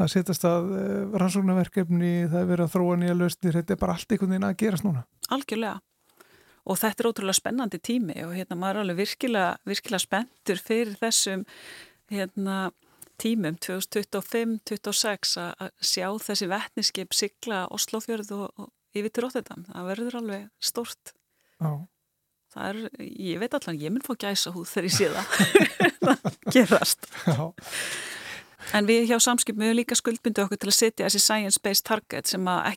Speaker 1: að setjast að eh, rannsóknarverkefni, það er verið að þróa nýja lausnir, þetta er bara allt einhvern veginn að gerast núna.
Speaker 6: Algjörlega. Og þetta er ótrúlega spennandi tími og hérna maður er alveg virkilega, virkilega spenntur fyrir þessum hérna, tímum 2025-2026 að sjá þessi vettniskip sigla Oslofjörð og, og yfir til Róttendam. Það verður alveg stort. Já. Það er, ég veit allan, ég mun fá gæsa húð þegar ég sé það. það gerast. Já. En við hjá samskipum við líka skuldbyndu okkur til að setja þessi science-based target sem að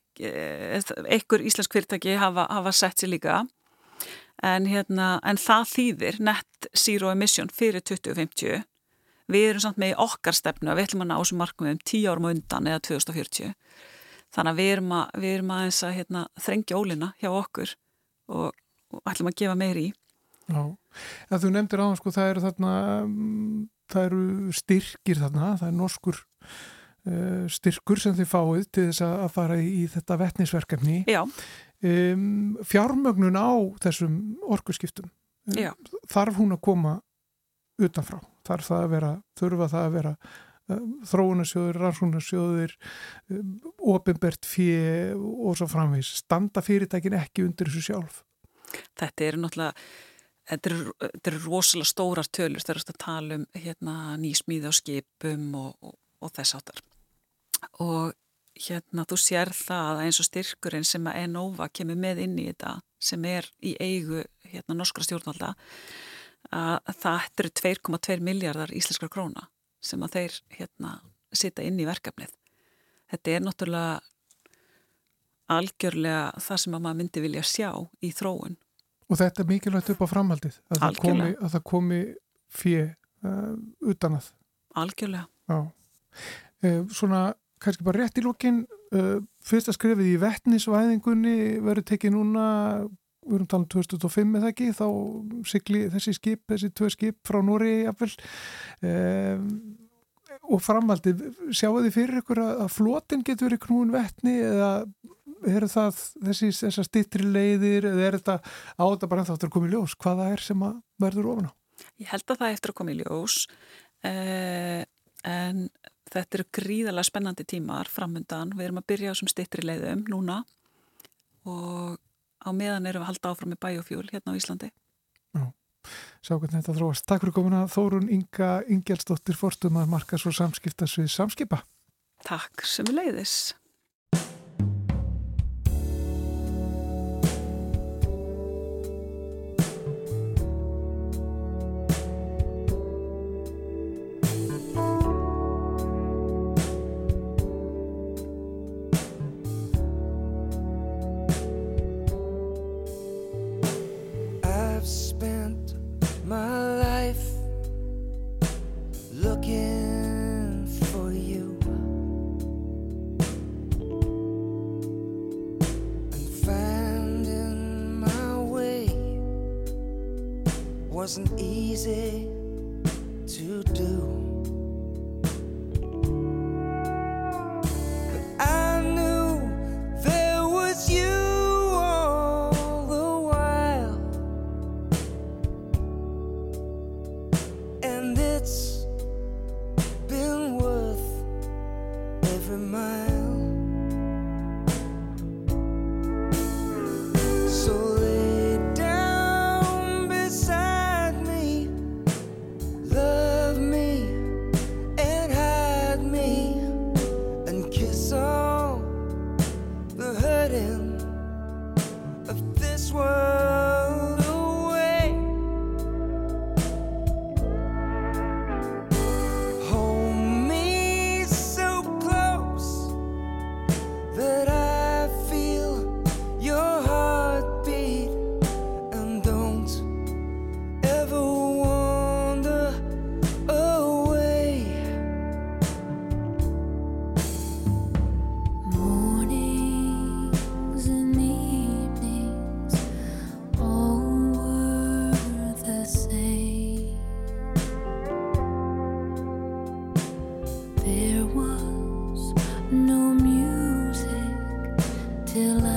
Speaker 6: ekkur íslensk fyrirtæki hafa, hafa sett sér líka. En, hérna, en það þýðir net zero emission fyrir 2050. Við erum samt með okkar stefnu að við ætlum að ná þessu markmiðum 10 árum undan eða 2040. Þannig að við erum að, við erum að, að hérna, þrengja ólina hjá okkur og, og ætlum að gefa meiri í.
Speaker 1: Já, en þú nefndir á sko, það eru þarna það eru styrkir þarna, það er norskur uh, styrkur sem þið fáið til þess að fara í, í þetta vettnisverkefni um, fjármögnun á þessum orkuskiptum um, þarf hún að koma utanfrá, þarf það að vera þurfa það að vera þróunarsjóður, rannsónarsjóður um, ofinbert fjö og svo framvegs, standa fyrirtækin ekki undir þessu sjálf?
Speaker 6: Þetta eru náttúrulega Þetta eru er rosalega stórar tölur þegar að tala um hérna, nýsmíði á skipum og, og, og þess áttar. Og hérna þú sér það eins og styrkurinn sem að Enova kemur með inn í þetta sem er í eigu hérna norskra stjórnvalda að það eru 2,2 miljardar íslenskar króna sem að þeir hérna sita inn í verkefnið. Þetta er náttúrulega algjörlega það sem að maður myndi vilja sjá í þróun.
Speaker 1: Og þetta er mikilvægt upp á framhaldið að það komi, að það komi fjö uh, utan að.
Speaker 6: Algjörlega.
Speaker 1: Uh, Svona kannski bara rétt í lókin uh, fyrsta skrefið í vettnisvæðingunni verður tekið núna við erum talað um 2005 eða ekki, þá sigli þessi skip, þessi tvö skip frá Nóri jafnvel. Um, og framaldi, sjáu þið fyrir ykkur að flotin getur verið knúin vettni eða er það þessi þessar stittri leiðir eða er þetta á þetta bara ennþáttur að koma í ljós hvaða er sem að verður ofan á?
Speaker 6: Ég held að það eftir að koma í ljós eh, en þetta eru gríðarlega spennandi tímar framundan, við erum að byrja á þessum stittri leiðum núna og á meðan erum við að halda áfram með bæjofjúl hérna á Íslandi.
Speaker 1: Já, sjá hvernig þetta þróast. Takk fyrir komuna Þórun Inga Ingelsdóttir Forstum að marka svo samskiptas við samskipa.
Speaker 6: Takk sem við leiðis
Speaker 7: easy There was
Speaker 1: no music till I.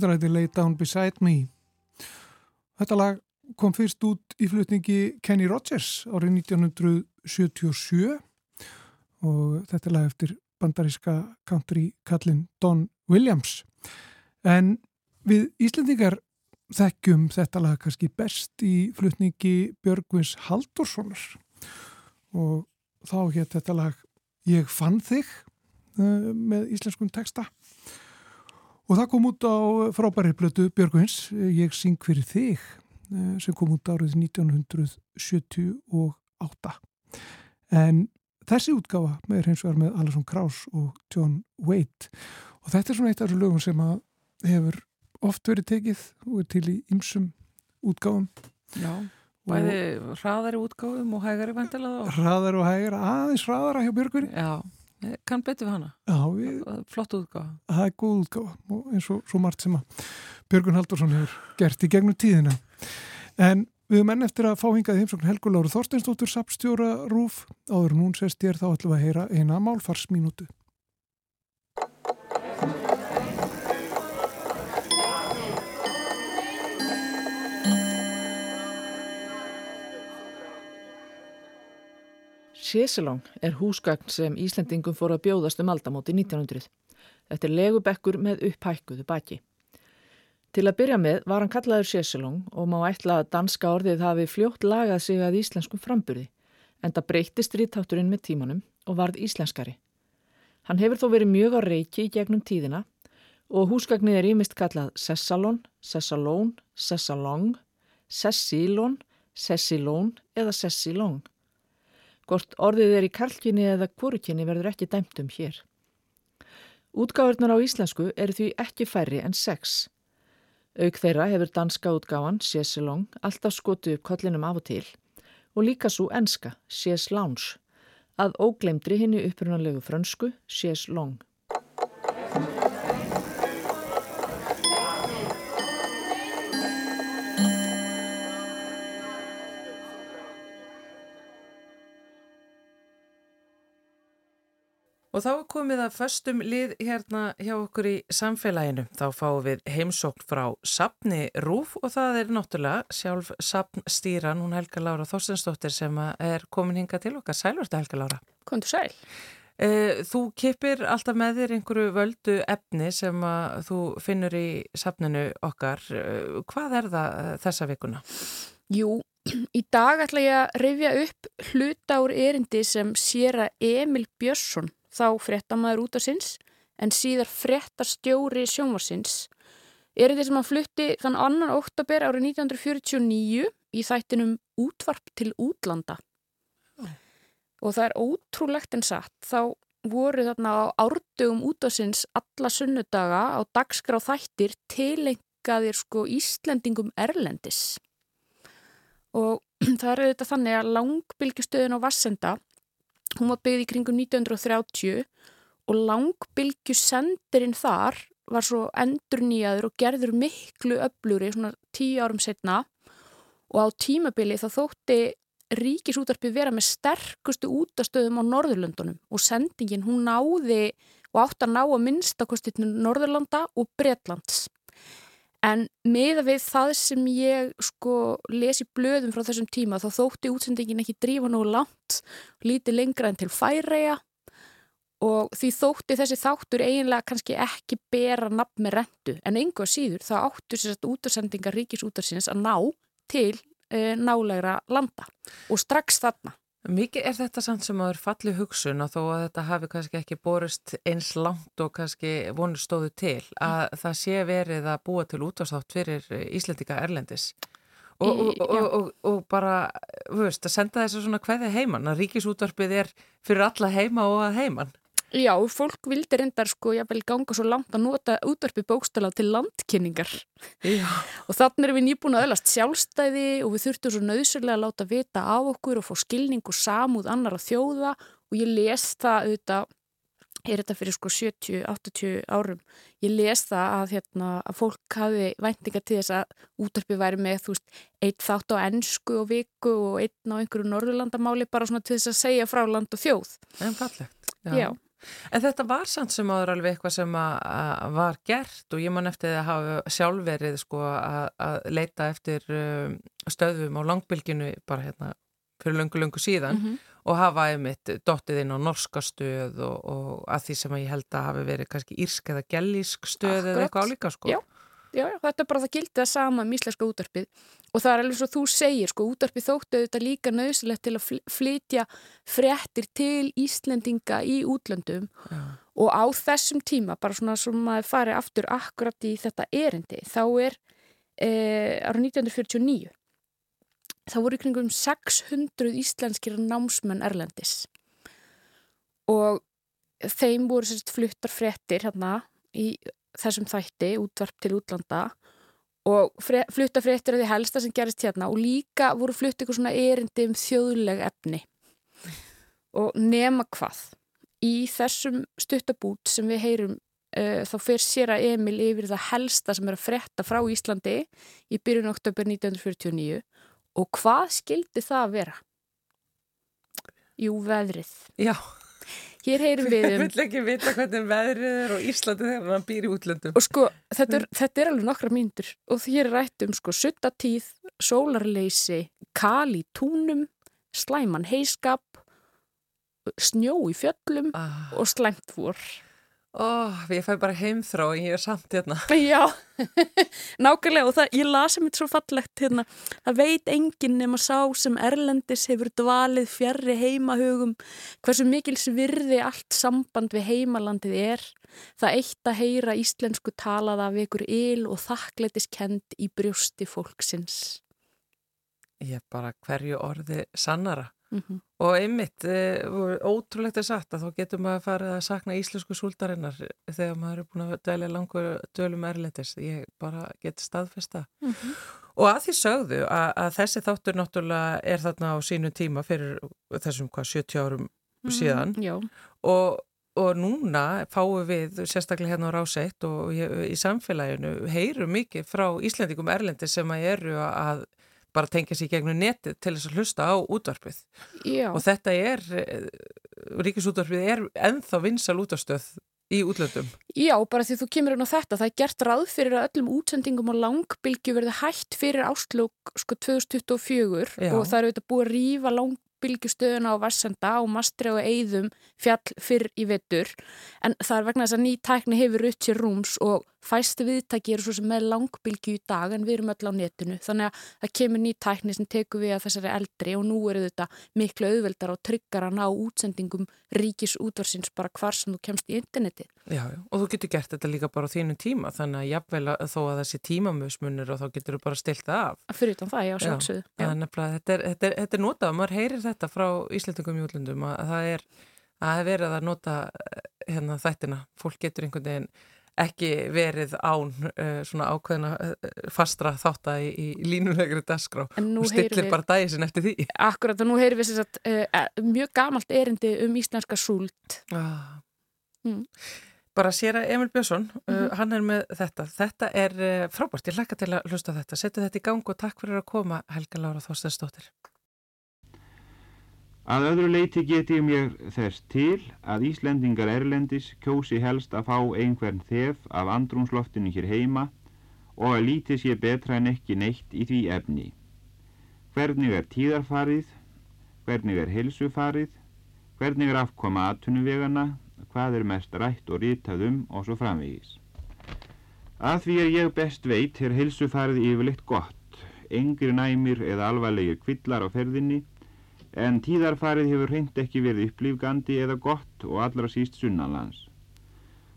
Speaker 1: Þetta heitir Lay Down Beside Me. Þetta lag kom fyrst út í flutningi Kenny Rogers árið 1977 og þetta lag eftir bandaríska country kallin Don Williams. En við Íslendingar þekkjum þetta lag kannski best í flutningi Björgvins Haldurssonar og þá hétt þetta lag Ég fann þig uh, með íslenskum texta og það kom út á frábæri blötu Björgvins Ég syng fyrir þig uh, sem kom út árið 1978 en þessi útgafa með hreins vegar með Alesson Krauss og John Waite. Og þetta er svona eitt af þessu lögum sem hefur oft verið tekið og er til í ymsum útgáfum.
Speaker 2: Já, bæði hraðari útgáfum og hægari vantilega þá
Speaker 1: hraðar og hægar, aðeins hraðara hjá Björgvinni
Speaker 2: Já, kann betur við hana.
Speaker 1: Já, við,
Speaker 2: Flott útgáfa.
Speaker 1: Það er góð útgáfa og eins og svo margt sem að Björgun Haldursson hefur gert í gegnum tíðina. En við höfum enn eftir að fá hingað heimsókn Helgur Láru Þorsteinsdóttur sapstjóra Rúf áður en hún sest ég er þá við að heyra eina málfarsmínútu
Speaker 8: Sésilong er húsgagn sem Íslendingum fór að bjóðast um aldamóti 1900. Þetta er legubekkur með upphækkuðu baki. Til að byrja með var hann kallaður Sésilong og má ætla að danska orðið hafi fljótt lagað sig að íslenskum framburði, en það breytist rítátturinn með tímanum og varð íslenskari. Hann hefur þó verið mjög á reiki í gegnum tíðina og húsgagnið er ímist kallað Sessalon, Sessalón, Sessalong, Sessilon, Sessilón eða Sessilong. Hvort orðið er í karlkinni eða kvorukinni verður ekki dæmt um hér. Útgáðurnar á íslensku eru því ekki færri en sex. Auk þeirra hefur danska útgáðan, Sjesilong, alltaf skotu upp kollinum af og til og líka svo enska, Sjeslounge, að óglemdri henni upprunalegu frönsku, Sjeslong.
Speaker 2: Og þá er komið að föstum lið hérna hjá okkur í samfélaginu. Þá fáum við heimsókn frá Sapni Rúf og það er náttúrulega sjálf Sapnstýran, hún Helga Lára Þorstensdóttir sem er komin hinga til okkar. Sælvörstu Helga Lára.
Speaker 9: Kondur sæl.
Speaker 2: Eh, þú kipir alltaf með þér einhverju völdu efni sem þú finnur í Sapninu okkar. Eh, hvað er það eh, þessa vikuna?
Speaker 9: Jú, í dag ætla ég að rifja upp hluta úr erindi sem sér að Emil Björnsson þá frettamæður út af sinns en síðar frettastjóri sjónvarsins. Er þetta sem hann flutti þann annan oktober árið 1949 í þættinum Útvarp til útlanda. Oh. Og það er ótrúlegt en satt. Þá voru þarna á árdögum út af sinns alla sunnudaga á dagskrá þættir tilengaðir sko Íslendingum Erlendis. Og það eru þetta þannig að langbylgjustöðin á Vassenda Hún var byggð í kringum 1930 og langbylgju sendirinn þar var svo endur nýjaður og gerður miklu öfluri svona tíu árum setna og á tímabili þá þótti ríkisútarpi vera með sterkustu útastöðum á Norðurlöndunum og sendingin hún náði og átt að ná að minnstakostitinu Norðurlanda og Bretlands. En meða við það sem ég sko lesi blöðum frá þessum tíma þá þótti útsendingin ekki drífa nógu langt, lítið lengra en til færeja og því þótti þessi þáttur eiginlega kannski ekki bera nafn með rendu en einhver síður þá áttur sér að útarsendingar ríkisútarsins að ná til e, nálegra landa og strax þarna.
Speaker 2: Mikið er þetta samt sem að er falli hugsun og þó að þetta hafi kannski ekki borist eins langt og kannski vonur stóðu til að mm. það sé verið að búa til útástátt fyrir Íslendika Erlendis og, og, og, og bara, þú veist, að senda þessu svona hverði heimann, að ríkisútvarpið er fyrir alla heima og að heimann.
Speaker 9: Já, fólk vildi reyndar sko, vil ganga svo langt að nota útvarpi bókstala til landkynningar og þannig erum við nýbúin að öllast sjálfstæði og við þurftum svo nöðsörlega að láta vita á okkur og fá skilning og samúð annar að þjóða og ég les það auðvitað, er þetta fyrir sko 70-80 árum, ég les það að, hérna, að fólk hafi væntinga til þess að útvarpi væri með þú veist, eitt þátt á ennsku og viku og einn á einhverju norðurlandamáli bara svona til þess að segja frá land og þjóð.
Speaker 2: En fallegt.
Speaker 9: Já. Já.
Speaker 2: En þetta var samt sem áður alveg eitthvað sem var gert og ég man eftir að hafa sjálfverið sko að, að leita eftir um, stöðum á langbylginu bara hérna fyrir löngu löngu síðan mm -hmm. og hafa einmitt dottið inn á norska stöð og, og að því sem að ég held að hafi verið kannski írsk eða gellísk stöð Akkurat. eða eitthvað álíka sko.
Speaker 9: Já. Já, já, þetta er bara það gildið að sama um íslenska útarpið og það er alveg svo þú segir sko, útarpið þóttu auðvitað líka nöðsilegt til að flytja fréttir til Íslendinga í útlöndum. Já. og á þessum tíma, bara svona sem maður fari aftur akkurat í þetta erindi, þá er eh, ára 1949 þá voru ykkur um 600 íslenskir námsmenn Erlendis. Og þeim voru sérst fluttar frettir hérna í þessum þætti, útvarp til útlanda og fre, flutta frettir af því helsta sem gerist hérna og líka voru flutt ykkur svona erindi um þjóðleg efni og nema hvað í þessum stuttabút sem við heyrum uh, þá fyrir sér að Emil yfir það helsta sem er að fretta frá Íslandi í byrjun oktober 1949 Og hvað skildi það að vera? Jú, veðrið.
Speaker 2: Já.
Speaker 9: Hér heyrum við um...
Speaker 2: Ég vil ekki vita hvernig veðrið er og Íslandi þegar hann býr í útlöndum.
Speaker 9: Og sko, þetta er, þetta er alveg nokkra myndur og hér er rætt um sko suttatíð, sólarleysi, kali túnum, slæman heiskap, snjó í fjöllum ah. og slæmt vor.
Speaker 2: Oh, ég fæ bara heimþrá en ég er samt hérna.
Speaker 9: Já, nákvæmlega og það, ég lasi mér svo fallegt hérna, það veit enginn nema sá sem Erlendis hefur dvalið fjarrri heimahugum, hversu mikil svirði allt samband við heimalandið er, það eitt að heyra íslensku talaða við ykkur il og þakklætiskend í brjósti fólksins.
Speaker 2: Ég bara hverju orði sannara. Mm -hmm. og einmitt, e, ótrúlegt er sagt að þá getur maður að fara að sakna íslensku súldarinnar þegar maður er búin að dælja langur dölum erlendis, ég bara geti staðfesta mm -hmm. og að því sögðu að, að þessi þáttur náttúrulega er þarna á sínu tíma fyrir þessum hvað 70 árum mm -hmm. síðan og, og núna fáum við sérstaklega hérna á ráseitt og í samfélaginu heyrum mikið frá Íslendikum erlendis sem að eru að bara tengja sér gegnum netið til þess að hlusta á útvarpið Já. og þetta er eh, ríkisútvarpið er enþá vinsal útastöð í útlöndum.
Speaker 9: Já, bara því þú kemur inn á þetta, það er gert ráð fyrir að öllum útsendingum og langbylgi verði hægt fyrir áslug sko 2024 Já. og það eru auðvitað búið að rýfa lang bylgjustöðuna á Vassenda og Mastri og Eidum fjall fyrr í vettur en það er vegna þess að ný tækni hefur upp sér rúms og fæstu viðtæki eru svo sem með langbylgju í dag en við erum öll á netinu þannig að það kemur ný tækni sem tekur við að þessari eldri og nú eru þetta miklu auðveldar og tryggar að ná útsendingum ríkis útvarsins bara hvar sem þú kemst í interneti.
Speaker 2: Já, og þú getur gert þetta líka bara á þínu tíma þannig að jafnvel að þó að þessi tímamöðsmunir og þá getur þú bara stilt það af.
Speaker 9: Fyrir það, já, sjálfsögðu.
Speaker 2: Þetta er, er, er notað, maður heyrir þetta frá Íslandingum í útlundum að það er að verið að nota hérna, þættina, fólk getur einhvern veginn ekki verið án uh, svona ákveðina uh, fastra þátt að í, í línulegri dasgrá og stillir við, bara dæsin eftir því.
Speaker 9: Akkurat og nú heyrir við sagt, uh, mjög gamalt erindi um íslenska súlt ah.
Speaker 2: mm. Bara sér að Emil Björnsson mm -hmm. hann er með þetta. Þetta er frábært, ég hlakka til að hlusta þetta. Setja þetta í gang og takk fyrir að koma Helga Lára Þorstensdóttir
Speaker 10: Að öðru leiti geti mér þess til að Íslendingar Erlendis kjósi helst að fá einhvern þef af andrúnsloftinu hér heima og að lítið sé betra en ekki neitt í því efni. Hvernig er tíðarfarið, hvernig er helsufarið, hvernig er afkoma aðtunuvegana, hvað er mest rætt og rítað um og svo framvegis. Að því er ég best veit er helsufarið yfirleitt gott, engri næmir eða alvarlegir kvillar á ferðinni en tíðarfarið hefur hreint ekki verið upplýfgandi eða gott og allra síst sunnanlands.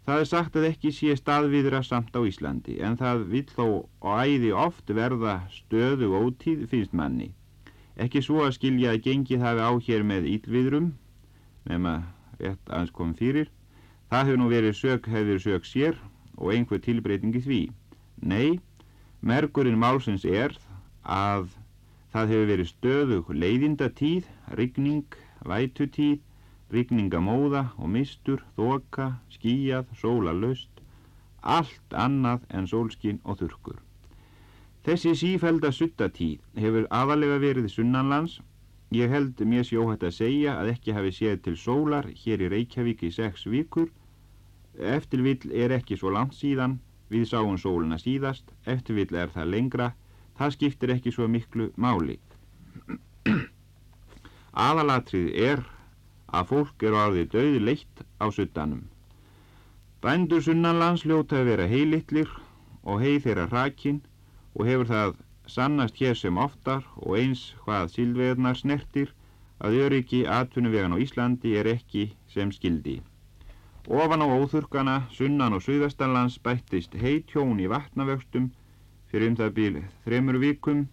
Speaker 10: Það er sagt að ekki sé staðviðra samt á Íslandi en það vil þó og æði oft verða stöðu ótíð finnst manni. Ekki svo að skilja að gengið hafi á hér með ílviðrum, nema rétt aðeins komum fyrir. Það hefur nú verið sök hefur sök sér og einhver tilbreytingi því. Nei, merkurinn málsins er að Það hefur verið stöðug leiðindatíð, rigning, vætutíð, rigningamóða og mistur, þoka, skíjað, sólalöst, allt annað en sólskinn og þurkur. Þessi sífælda suttatíð hefur aðalega verið sunnanlands, Ég held mér sjóhætt að segja að ekki hafi séð til sólar hér í Reykjavík í sex vikur. Eftirvill er ekki svo langt síðan, við sáum sóluna síðast, eftirvill er það lengra, það skiptir ekki svo miklu máli. Aðalatrið er að fólk eru árið döði leitt á suttanum. Bændur sunnanlands ljóta að vera heilitlir og heið þeirra rakin og hefur það sannast hér sem oftar og eins hvað sílveðnar snertir að öryggi atvinnuvegan á Íslandi er ekki sem skildi. Ofan á óþurkana, sunnan og suðvestanlands bættist heitjón í vatnavöxtum fyrir um það bíl þremur vikum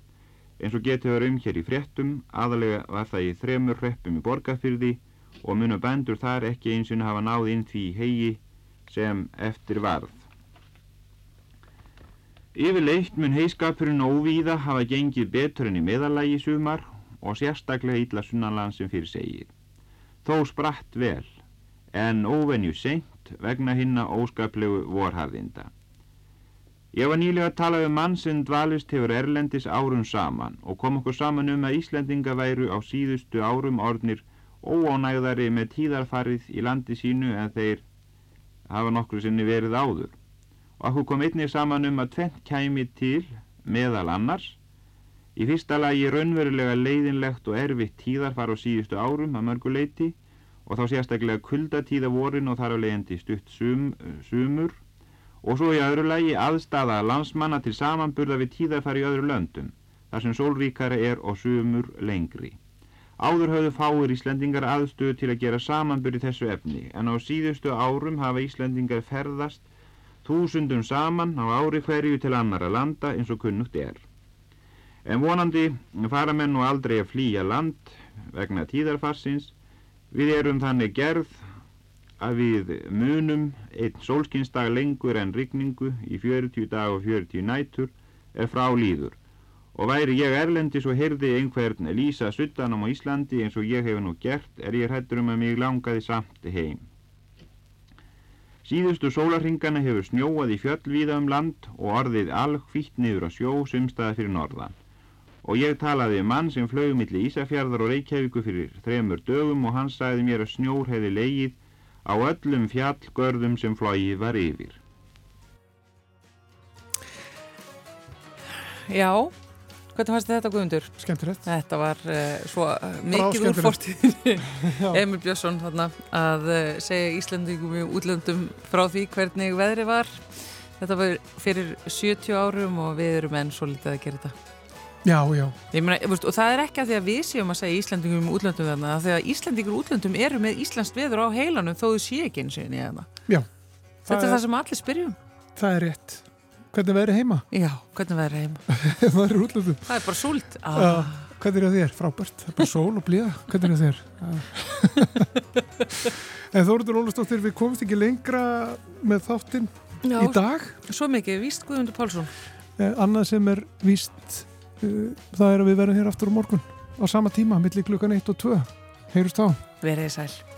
Speaker 10: eins og getið var um hér í fréttum, aðalega var það í þremur hreppum í borgarfyrði og munu bændur þar ekki eins og hafa náð inn því hegi sem eftir varð. Yfirleitt mun heiskapurinn óvíða hafa gengið betur enn í meðalagi sumar og sérstaklega illa sunnanland sem fyrir segir. Þó spratt vel, en óvenju seint vegna hinna óskaplegu vorharðinda. Ég var nýlega að tala um mann sem dvalist hefur Erlendis árum saman og kom okkur saman um að Íslendinga væru á síðustu árum orðnir óánægðari með tíðarfarið í landi sínu en þeir hafa nokkru sinni verið áður. Og okkur kom einnig saman um að tvent kæmi til meðal annars. Í fyrsta lagi raunverulega leiðinlegt og erfitt tíðarfar á síðustu árum að mörguleiti og þá sérstaklega kuldatíða vorin og þar á leiðandi stutt sum, sumur og svo í öðru lagi aðstafa landsmanna til samanburða við tíðarfar í öðru löndum þar sem sólríkara er og sumur lengri. Áður höfðu fáir Íslendingar aðstöðu til að gera samanburði þessu efni en á síðustu árum hafa Íslendingar ferðast þúsundum saman á ári hverju til annara landa eins og kunnugt er. En vonandi fara menn nú aldrei að flýja land vegna tíðarfarsins. Við erum þannig gerð að við munum einn sólskinsdag lengur en rigningu í 40 dag og 40 nætur er frá líður. Og væri ég erlendis og heyrði einhvern lýsa suttanum á Íslandi eins og ég hef nú gert er ég hættur um að mig langaði samt heim. Síðustu sólarringana hefur snjóað í fjöllvíða um land og orðið alhvitt niður á sjó sumstaða fyrir norðan. Og ég talaði um mann sem flög milli Ísafjörðar og Reykjavíku fyrir þremur dögum og hann sagði mér að snjór hefði leigið á öllum fjallgörðum sem flóið var yfir.
Speaker 2: Já, hvernig fannst þetta Guðmundur?
Speaker 1: Skemmtilegt.
Speaker 2: Þetta var uh, svo uh, mikið úr fortíðinni Emil Björnsson þarna, að uh, segja Íslandingum í útlöndum frá því hvernig veðri var. Þetta var fyrir 70 árum og við erum enn svo litið að gera þetta.
Speaker 1: Já, já.
Speaker 2: Meina, veist, og það er ekki að því að við séum að segja Íslandingum í útlöndum þarna, því að Íslandingur útlöndum eru með Íslands veður á heilanum þó þau sé ekki eins og í þarna.
Speaker 1: Já.
Speaker 2: Þetta er, er það sem allir spyrjum.
Speaker 1: Það er rétt. Hvernig verður heima?
Speaker 2: Já, hvernig verður heima?
Speaker 1: það er útlöndum.
Speaker 2: Það er bara súlt.
Speaker 1: Ah. Uh, hvernig er þér? Frábært. Það er bara sól og blíða. Hvernig er þér? en Þóruður Ólastóttir, við komumst ekki lengra með þáttinn í dag.
Speaker 2: Svo mikið, víst Guðmundur Pálsson.
Speaker 1: Eh, annað sem er víst, það er að við verðum hér aftur á morgun á sama tíma, millir klukkan 1 og 2. Heyrust þá.
Speaker 2: Verðið sæl.